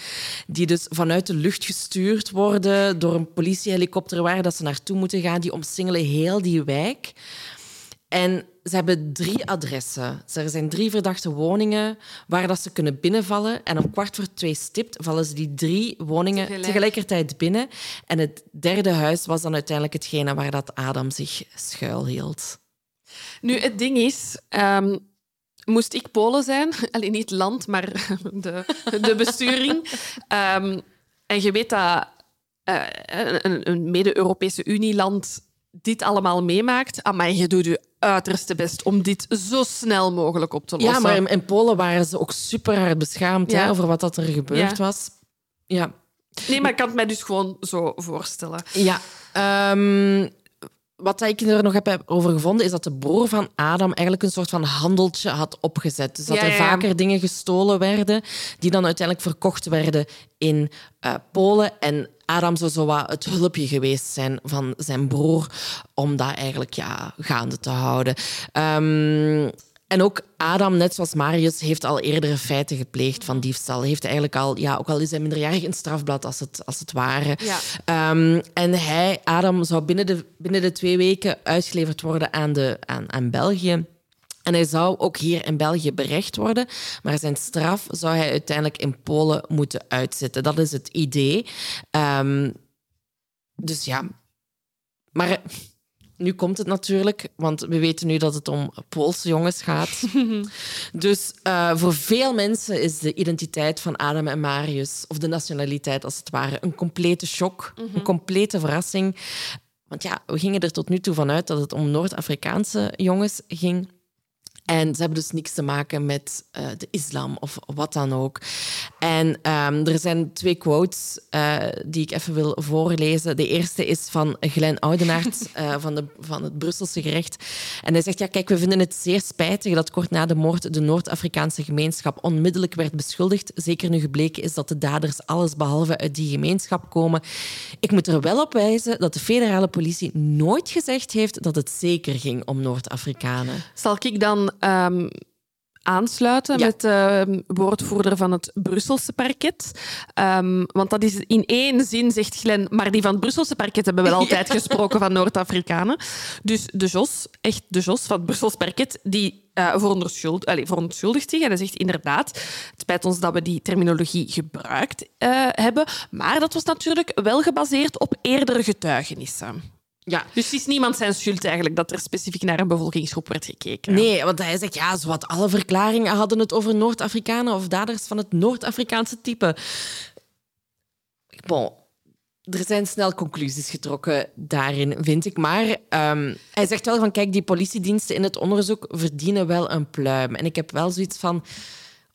die dus vanuit de lucht gestuurd worden door een politiehelikopter waar dat ze naartoe moeten gaan. Die omsingelen heel die wijk. En ze hebben drie adressen. Er zijn drie verdachte woningen waar dat ze kunnen binnenvallen. En om kwart voor twee stipt vallen ze die drie woningen Tegelijk. tegelijkertijd binnen. En het derde huis was dan uiteindelijk hetgene waar dat Adam zich schuilhield. Nu, het ding is... Um, moest ik Polen zijn, <laughs> alleen niet het land, maar <laughs> de, de besturing. um, en je weet dat uh, een, een mede-Europese Unieland dit allemaal meemaakt, maar je doet je uiterste best om dit zo snel mogelijk op te lossen. Ja, maar in, in Polen waren ze ook super hard beschaamd ja. hè, over wat dat er gebeurd ja. was. Ja. Nee, maar ik kan het mij dus gewoon zo voorstellen. Ja. Um, wat ik er nog heb over gevonden, is dat de broer van Adam eigenlijk een soort van handeltje had opgezet. Dus dat ja, er vaker dingen gestolen werden, die dan uiteindelijk verkocht werden in uh, Polen. En Adam zou zo wat het hulpje geweest zijn van zijn broer om dat eigenlijk ja, gaande te houden. Um, en ook Adam, net zoals Marius, heeft al eerdere feiten gepleegd van diefstal. Heeft eigenlijk al, ja, ook al is hij minderjarig, een strafblad als het, als het ware. Ja. Um, en hij, Adam, zou binnen de, binnen de twee weken uitgeleverd worden aan, de, aan, aan België. En hij zou ook hier in België berecht worden, maar zijn straf zou hij uiteindelijk in Polen moeten uitzitten. Dat is het idee. Um, dus ja, maar nu komt het natuurlijk, want we weten nu dat het om Poolse jongens gaat. <laughs> dus uh, voor veel mensen is de identiteit van Adam en Marius, of de nationaliteit als het ware, een complete shock, mm -hmm. een complete verrassing. Want ja, we gingen er tot nu toe vanuit dat het om Noord-Afrikaanse jongens ging. En ze hebben dus niks te maken met uh, de islam of wat dan ook. En um, er zijn twee quotes uh, die ik even wil voorlezen. De eerste is van Glenn Oudenaert uh, <laughs> van, de, van het Brusselse gerecht. En hij zegt, ja, kijk, we vinden het zeer spijtig dat kort na de moord de Noord-Afrikaanse gemeenschap onmiddellijk werd beschuldigd. Zeker nu gebleken is dat de daders alles behalve uit die gemeenschap komen. Ik moet er wel op wijzen dat de federale politie nooit gezegd heeft dat het zeker ging om Noord-Afrikanen. Zal ik dan um, aansluiten met de uh, woordvoerder van het Brusselse parket. Um, want dat is in één zin, zegt Glen, maar die van het Brusselse parket hebben wel <laughs> altijd gesproken van Noord-Afrikanen. Dus de Jos, echt de Jos van het Brussels parket, die uh, veronderschuld, allez, verontschuldigt zich. En hij zegt inderdaad, het spijt ons dat we die terminologie gebruikt uh, hebben. Maar dat was natuurlijk wel gebaseerd op eerdere getuigenissen. Ja. Dus het is niemand zijn schuld eigenlijk dat er specifiek naar een bevolkingsgroep werd gekeken. Nee, want hij zegt, ja, zowat alle verklaringen hadden het over Noord-Afrikanen of daders van het Noord-Afrikaanse type. Bon, er zijn snel conclusies getrokken daarin, vind ik. Maar um, hij zegt wel van, kijk, die politiediensten in het onderzoek verdienen wel een pluim. En ik heb wel zoiets van,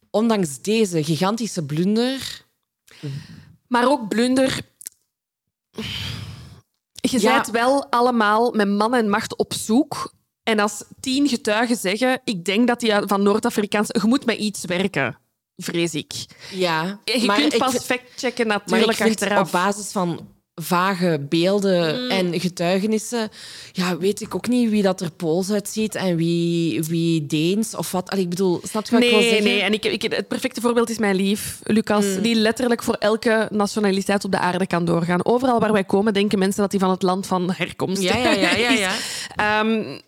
ondanks deze gigantische blunder... Maar ook blunder je ja. bent wel allemaal met man en macht op zoek. En als tien getuigen zeggen, ik denk dat die van Noord-Afrikaans... Je moet met iets werken, vrees ik. Ja. Je maar kunt pas factchecken natuurlijk achteraf. op basis van vage beelden mm. en getuigenissen, ja, weet ik ook niet wie dat er Pools uitziet en wie, wie Deens of wat. Allee, ik bedoel, snap je wat nee, ik wil zeggen? Nee, en ik, ik, het perfecte voorbeeld is mijn lief, Lucas, mm. die letterlijk voor elke nationaliteit op de aarde kan doorgaan. Overal waar wij komen, denken mensen dat hij van het land van herkomst ja, ja, ja, ja, <laughs> ja. is. Um,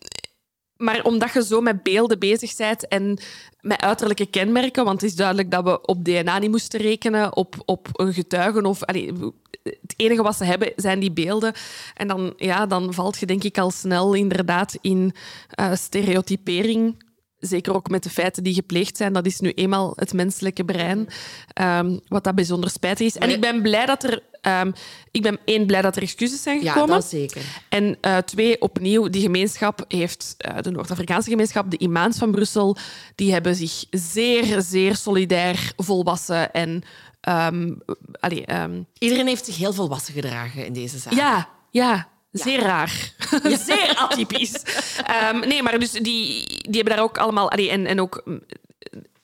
maar omdat je zo met beelden bezig bent en met uiterlijke kenmerken, want het is duidelijk dat we op DNA niet moesten rekenen, op, op een getuigen of... Het enige wat ze hebben zijn die beelden. En dan, ja, dan valt je denk ik al snel inderdaad in uh, stereotypering. Zeker ook met de feiten die gepleegd zijn. Dat is nu eenmaal het menselijke brein. Um, wat dat bijzonder spijtig is. En ik ben blij dat er... Um, ik ben één, blij dat er excuses zijn gekomen. Ja, dat zeker. En uh, twee, opnieuw, die gemeenschap heeft... Uh, de Noord-Afrikaanse gemeenschap, de imams van Brussel, die hebben zich zeer, zeer solidair volwassen en Um, allee, um... Iedereen heeft zich heel volwassen gedragen in deze zaak. Ja, ja. Zeer <laughs> ja. raar. Zeer atypisch. um, nee, maar dus die, die hebben daar ook allemaal... Allee, en, en ook mm,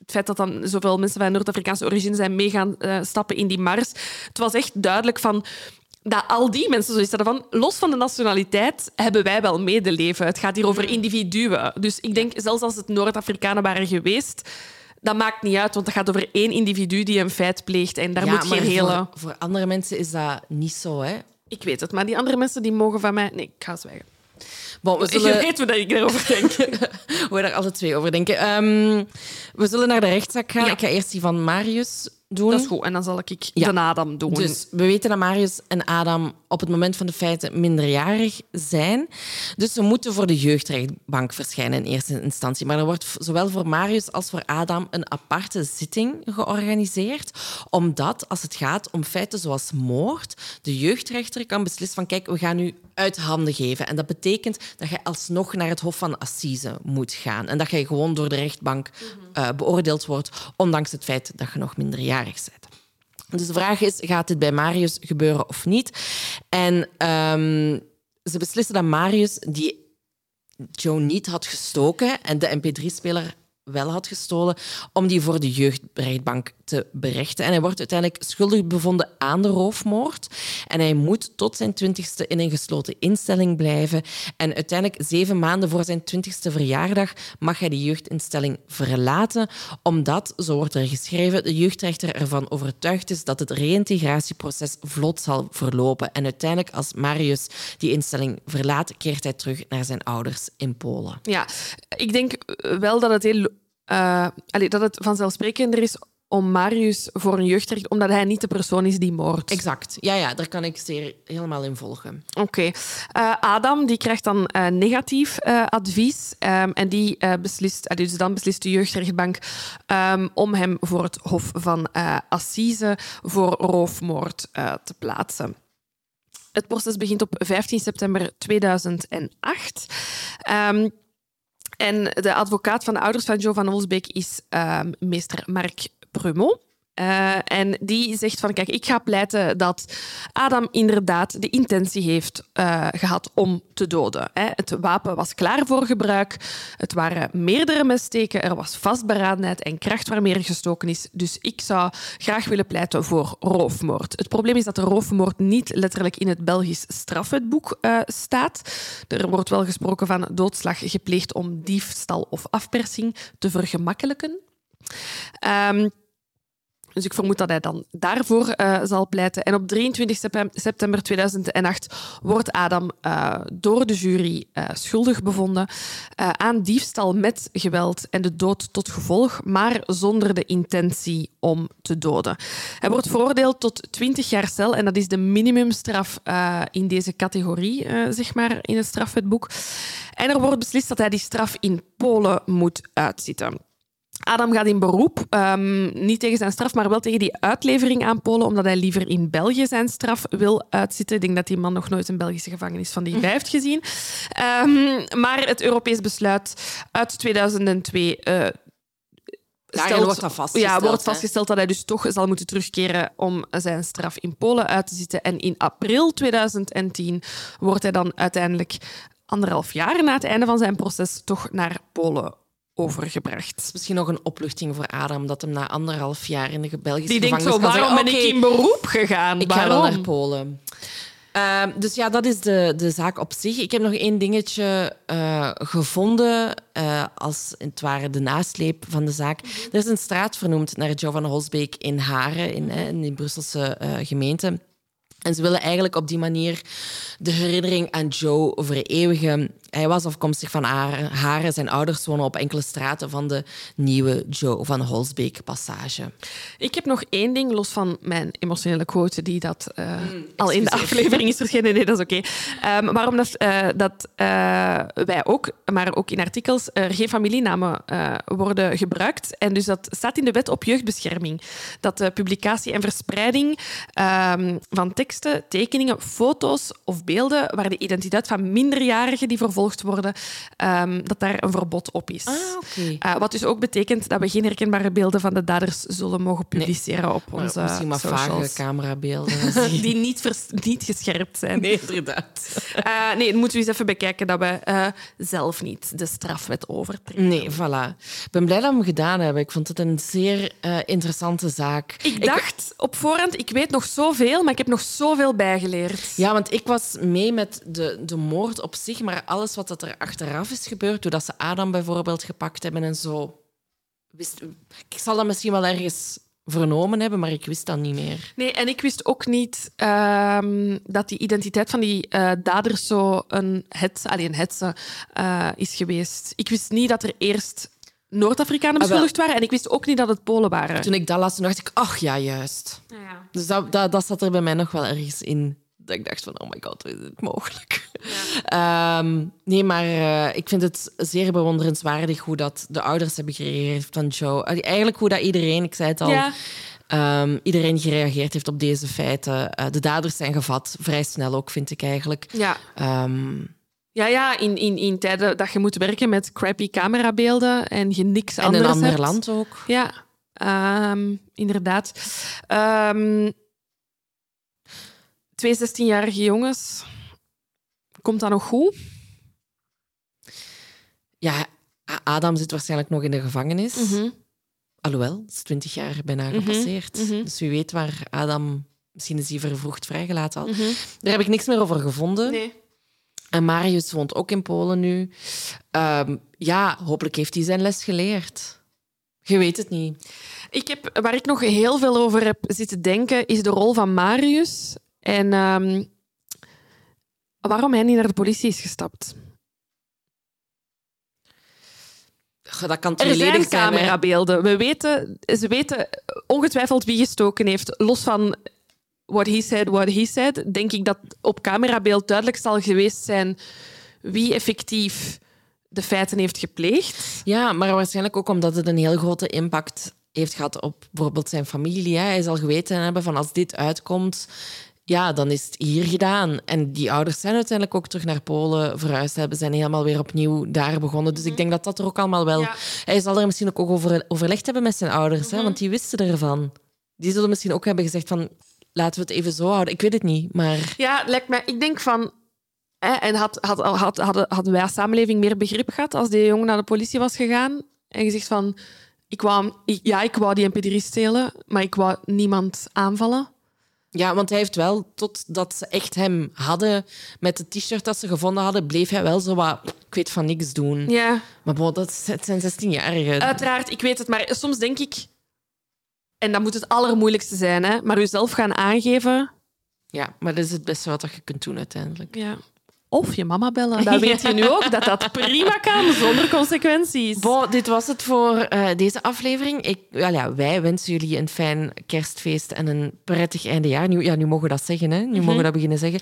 het feit dat dan zoveel mensen van Noord-Afrikaanse origine zijn meegaan uh, stappen in die mars. Het was echt duidelijk van dat al die mensen zoiets hadden van, los van de nationaliteit hebben wij wel medeleven. Het gaat hier over mm. individuen. Dus ik denk, zelfs als het Noord-Afrikanen waren geweest, dat maakt niet uit, want het gaat over één individu die een feit pleegt. En daar ja, moet geen hele... Voor, voor, andere mensen is dat niet zo, hè? Ik weet het, maar die andere mensen die mogen van mij... Nee, ik ga zwijgen. Bon, we zullen... Je weet hoe ik erover denk. <laughs> we daar alle twee over denken. Um, we zullen naar de rechtszaak gaan. Ja. Ik ga eerst die van Marius doen. Dat is goed. En dan zal ik ja. de Adam doen. Dus we weten dat Marius en Adam op het moment van de feiten minderjarig zijn. Dus ze moeten voor de jeugdrechtbank verschijnen in eerste instantie. Maar er wordt zowel voor Marius als voor Adam een aparte zitting georganiseerd. Omdat, als het gaat om feiten zoals moord, de jeugdrechter kan beslissen van kijk, we gaan nu uit handen geven. En dat betekent dat je alsnog naar het Hof van Assise moet gaan. En dat je gewoon door de rechtbank uh, beoordeeld wordt, ondanks het feit dat je nog minderjarig bent. Dus de vraag is, gaat dit bij Marius gebeuren of niet? En um, ze beslissen dat Marius, die Joe niet had gestoken en de MP3-speler wel had gestolen, om die voor de jeugdrechtbank te berechten. En hij wordt uiteindelijk schuldig bevonden aan de roofmoord. En hij moet tot zijn twintigste in een gesloten instelling blijven. En uiteindelijk, zeven maanden voor zijn twintigste verjaardag, mag hij de jeugdinstelling verlaten, omdat, zo wordt er geschreven, de jeugdrechter ervan overtuigd is dat het reïntegratieproces vlot zal verlopen. En uiteindelijk, als Marius die instelling verlaat, keert hij terug naar zijn ouders in Polen. Ja, ik denk wel dat het heel allee, dat het vanzelfsprekender is om Marius voor een jeugdrecht, omdat hij niet de persoon is die moordt. Exact. Ja, ja, daar kan ik zeer helemaal in volgen. Oké. Okay. Uh, Adam die krijgt dan uh, negatief uh, advies um, en die beslist, dus dan beslist de jeugdrechtbank um, om hem voor het Hof van Assise voor roofmoord te plaatsen. Het proces begint op 15 september 2008. Um, En de advocaat van de ouders van Joe van Olsbeek is ehm, meester Mark Prumot. Uh, en die zegt van, kijk, ik ga pleiten dat Adam inderdaad de intentie heeft uh, gehad om te doden. Hè. Het wapen was klaar voor gebruik. Het waren meerdere messteken. Er was vastberadenheid en kracht waarmee er gestoken is. Dus ik zou graag willen pleiten voor roofmoord. Het probleem is dat de roofmoord niet letterlijk in het Belgisch strafwetboek uh, staat. Er wordt wel gesproken van doodslag gepleegd om diefstal of afpersing te vergemakkelijken. Um, dus ik vermoed dat hij dan daarvoor uh, zal pleiten. En op 23 september 2008 wordt Adam uh, door de jury uh, schuldig bevonden aan diefstal met geweld en de dood tot gevolg, maar zonder de intentie om te doden. Hij wordt veroordeeld tot 20 jaar cel en dat is de minimumstraf in deze categorie, zeg maar, in het strafwetboek. En er wordt beslist dat hij die straf in Polen moet uitzitten. Adam gaat in beroep, um, niet tegen zijn straf, maar wel tegen die uitlevering aan Polen, omdat hij liever in België zijn straf wil uitzitten. Ik denk dat die man nog nooit een Belgische gevangenis van die vijf heeft gezien. Um, maar het Europees besluit uit 2002 uh, Stelt, wordt dat vastgesteld, ja, wordt vastgesteld dat hij dus toch zal moeten terugkeren om zijn straf in Polen uit te zitten. En in april 2010 wordt hij dan uiteindelijk anderhalf jaar na het einde van zijn proces toch naar Polen overgebracht. Misschien nog een opluchting voor Adam dat hem na anderhalf jaar in de Belgische Die gevangenis denkt zo, waarom ben ik "Oké, in beroep gegaan? Ik ga waarom? wel naar Polen. Ehm, dus ja, dat is de, de zaak op zich. Ik heb nog één dingetje eh, gevonden, eh, als het ware de nasleep van de zaak. Er is een straat vernoemd naar Joe van Holsbeek in Haren, in, in die Brusselse eh, gemeente. En ze willen eigenlijk op die manier de herinnering aan Joe vereeuwigen. Hij was afkomstig van Haren. Zijn ouders wonen op enkele straten van de nieuwe Joe van Holsbeek passage. Ik heb nog één ding, los van mijn emotionele quote, die dat eh, al in de aflevering is verschenen. Nee, dat is oké. Ehm, maar omdat eh, dat, eh, wij ook, maar ook in artikels, er geen familienamen worden gebruikt. En dus dat staat in de wet op jeugdbescherming. Dat de publicatie en verspreiding ehm, van teksten, tekeningen, foto's of beelden waar de identiteit van minderjarigen die vervolgd worden, ehm, dat daar een verbod op is. Ah, oké. Uh, wat dus ook betekent dat we geen herkenbare beelden van de daders zullen mogen publiceren op Maar onze Misschien maar vage socials. camerabeelden. <laughs> Die niet, niet gescherpt zijn. Nee, inderdaad. Uh, nee, dan moeten we eens even bekijken dat we eh, zelf niet de strafwet overtreden. Nee, voilà. Ik ben blij dat we hem gedaan hebben. Ik vond het een zeer eh, interessante zaak. Ik dacht op voorhand, ik weet nog zoveel, maar ik heb nog zoveel bijgeleerd. Ja, want ik was mee met de, de moord op zich, maar alles wat dat er achteraf is gebeurd, doordat ze Adam bijvoorbeeld gepakt hebben en zo. Wist, ik zal dat misschien wel ergens vernomen hebben, maar ik wist dat niet meer. Nee, en ik wist ook niet ehm, dat die identiteit van die eh, daders zo een het, alleen hetze eh, is geweest. Ik wist niet dat er eerst Noord-Afrikanen Ah, beschuldigd waren en ik wist ook niet dat het Polen waren. Toen ik dat las, toen dacht ik, ach ja, juist. Dus dat, dat, dat zat er bij mij nog wel ergens in. Dat ik dacht van, oh my god, hoe is dit mogelijk? <laughs> Ehm, nee, maar eh, ik vind het zeer bewonderenswaardig hoe dat de ouders hebben gereageerd van Joe. Eh, Eigenlijk hoe dat iedereen, ik zei het al, Ja. ehm, iedereen gereageerd heeft op deze feiten. Eh, de daders zijn gevat, vrij snel ook, vind ik eigenlijk. Ja, Ehm, ja, ja in, in, in tijden dat je moet werken met crappy camerabeelden en je niks en anders een ander hebt. land ook. Ja, inderdaad. Ehm, twee 16-jarige jongens. Komt dat nog goed? Ja, Adam zit waarschijnlijk nog in de gevangenis. Mhm. Alhoewel, het is twintig jaar bijna gepasseerd. mhm. Dus wie weet waar Adam... Misschien is hij vervroegd vrijgelaten al. Daar heb ik niks meer over gevonden. Nee. En Marius woont ook in Polen nu. Ehm, ja, hopelijk heeft hij zijn les geleerd. Je weet het niet. Ik heb, waar ik nog heel veel over heb zitten denken, is de rol van Marius. En ehm, waarom hij niet naar de politie is gestapt. Goh, Dat kan Er zijn camerabeelden. We weten, ze weten ongetwijfeld wie gestoken heeft. Los van what he said, what he said, denk ik dat op camerabeeld duidelijk zal geweest zijn wie effectief de feiten heeft gepleegd. Ja, maar waarschijnlijk ook omdat het een heel grote impact heeft gehad op bijvoorbeeld zijn familie. Hè. Hij zal geweten hebben van als dit uitkomt, ja, dan is het hier gedaan. En die ouders zijn uiteindelijk ook terug naar Polen verhuisd. Hebben zijn helemaal weer opnieuw daar begonnen. Dus ik denk dat dat er ook allemaal wel... Ja. Hij zal er misschien ook over, overlegd hebben met zijn ouders, hè, want die wisten ervan. Die zullen misschien ook hebben gezegd van... Laten we het even zo houden. Ik weet het niet, maar... Ja, lijkt mij. Ik denk van. Hè, en had, had, had, hadden, hadden wij als samenleving meer begrip gehad als die jongen naar de politie was gegaan en gezegd van. Ik wou, ik- ja, ik wou die MP3 stelen, maar ik wou niemand aanvallen. Ja, want hij heeft wel, totdat ze echt hem hadden met het t-shirt dat ze gevonden hadden, bleef hij wel zo wat, ik weet van niks doen. Ja, Maar bon, dat het zijn 16-jarigen. uiteraard, ik weet het, maar soms denk ik. En dat moet het allermoeilijkste zijn, hè? maar jezelf gaan aangeven. Ja, maar dat is het beste wat je kunt doen uiteindelijk. Ja. Of je mama bellen. Dat <laughs> weet je nu ook, dat dat prima kan, zonder consequenties. Bon, dit was het voor eh, deze aflevering. Ik, ja, wij wensen jullie een fijn kerstfeest en een prettig eindejaar. Nu, ja, nu mogen we dat zeggen, hè? Nu mogen we dat beginnen zeggen.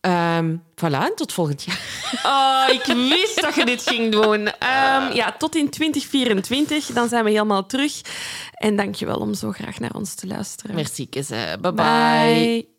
Ehm voilà, en tot volgend jaar. Oh, ik wist dat je dit ging doen. Ehm, ja, tot in 2024. Dan zijn we helemaal terug. En dankjewel om zo graag naar ons te luisteren. Merci, bye. bye. Bye.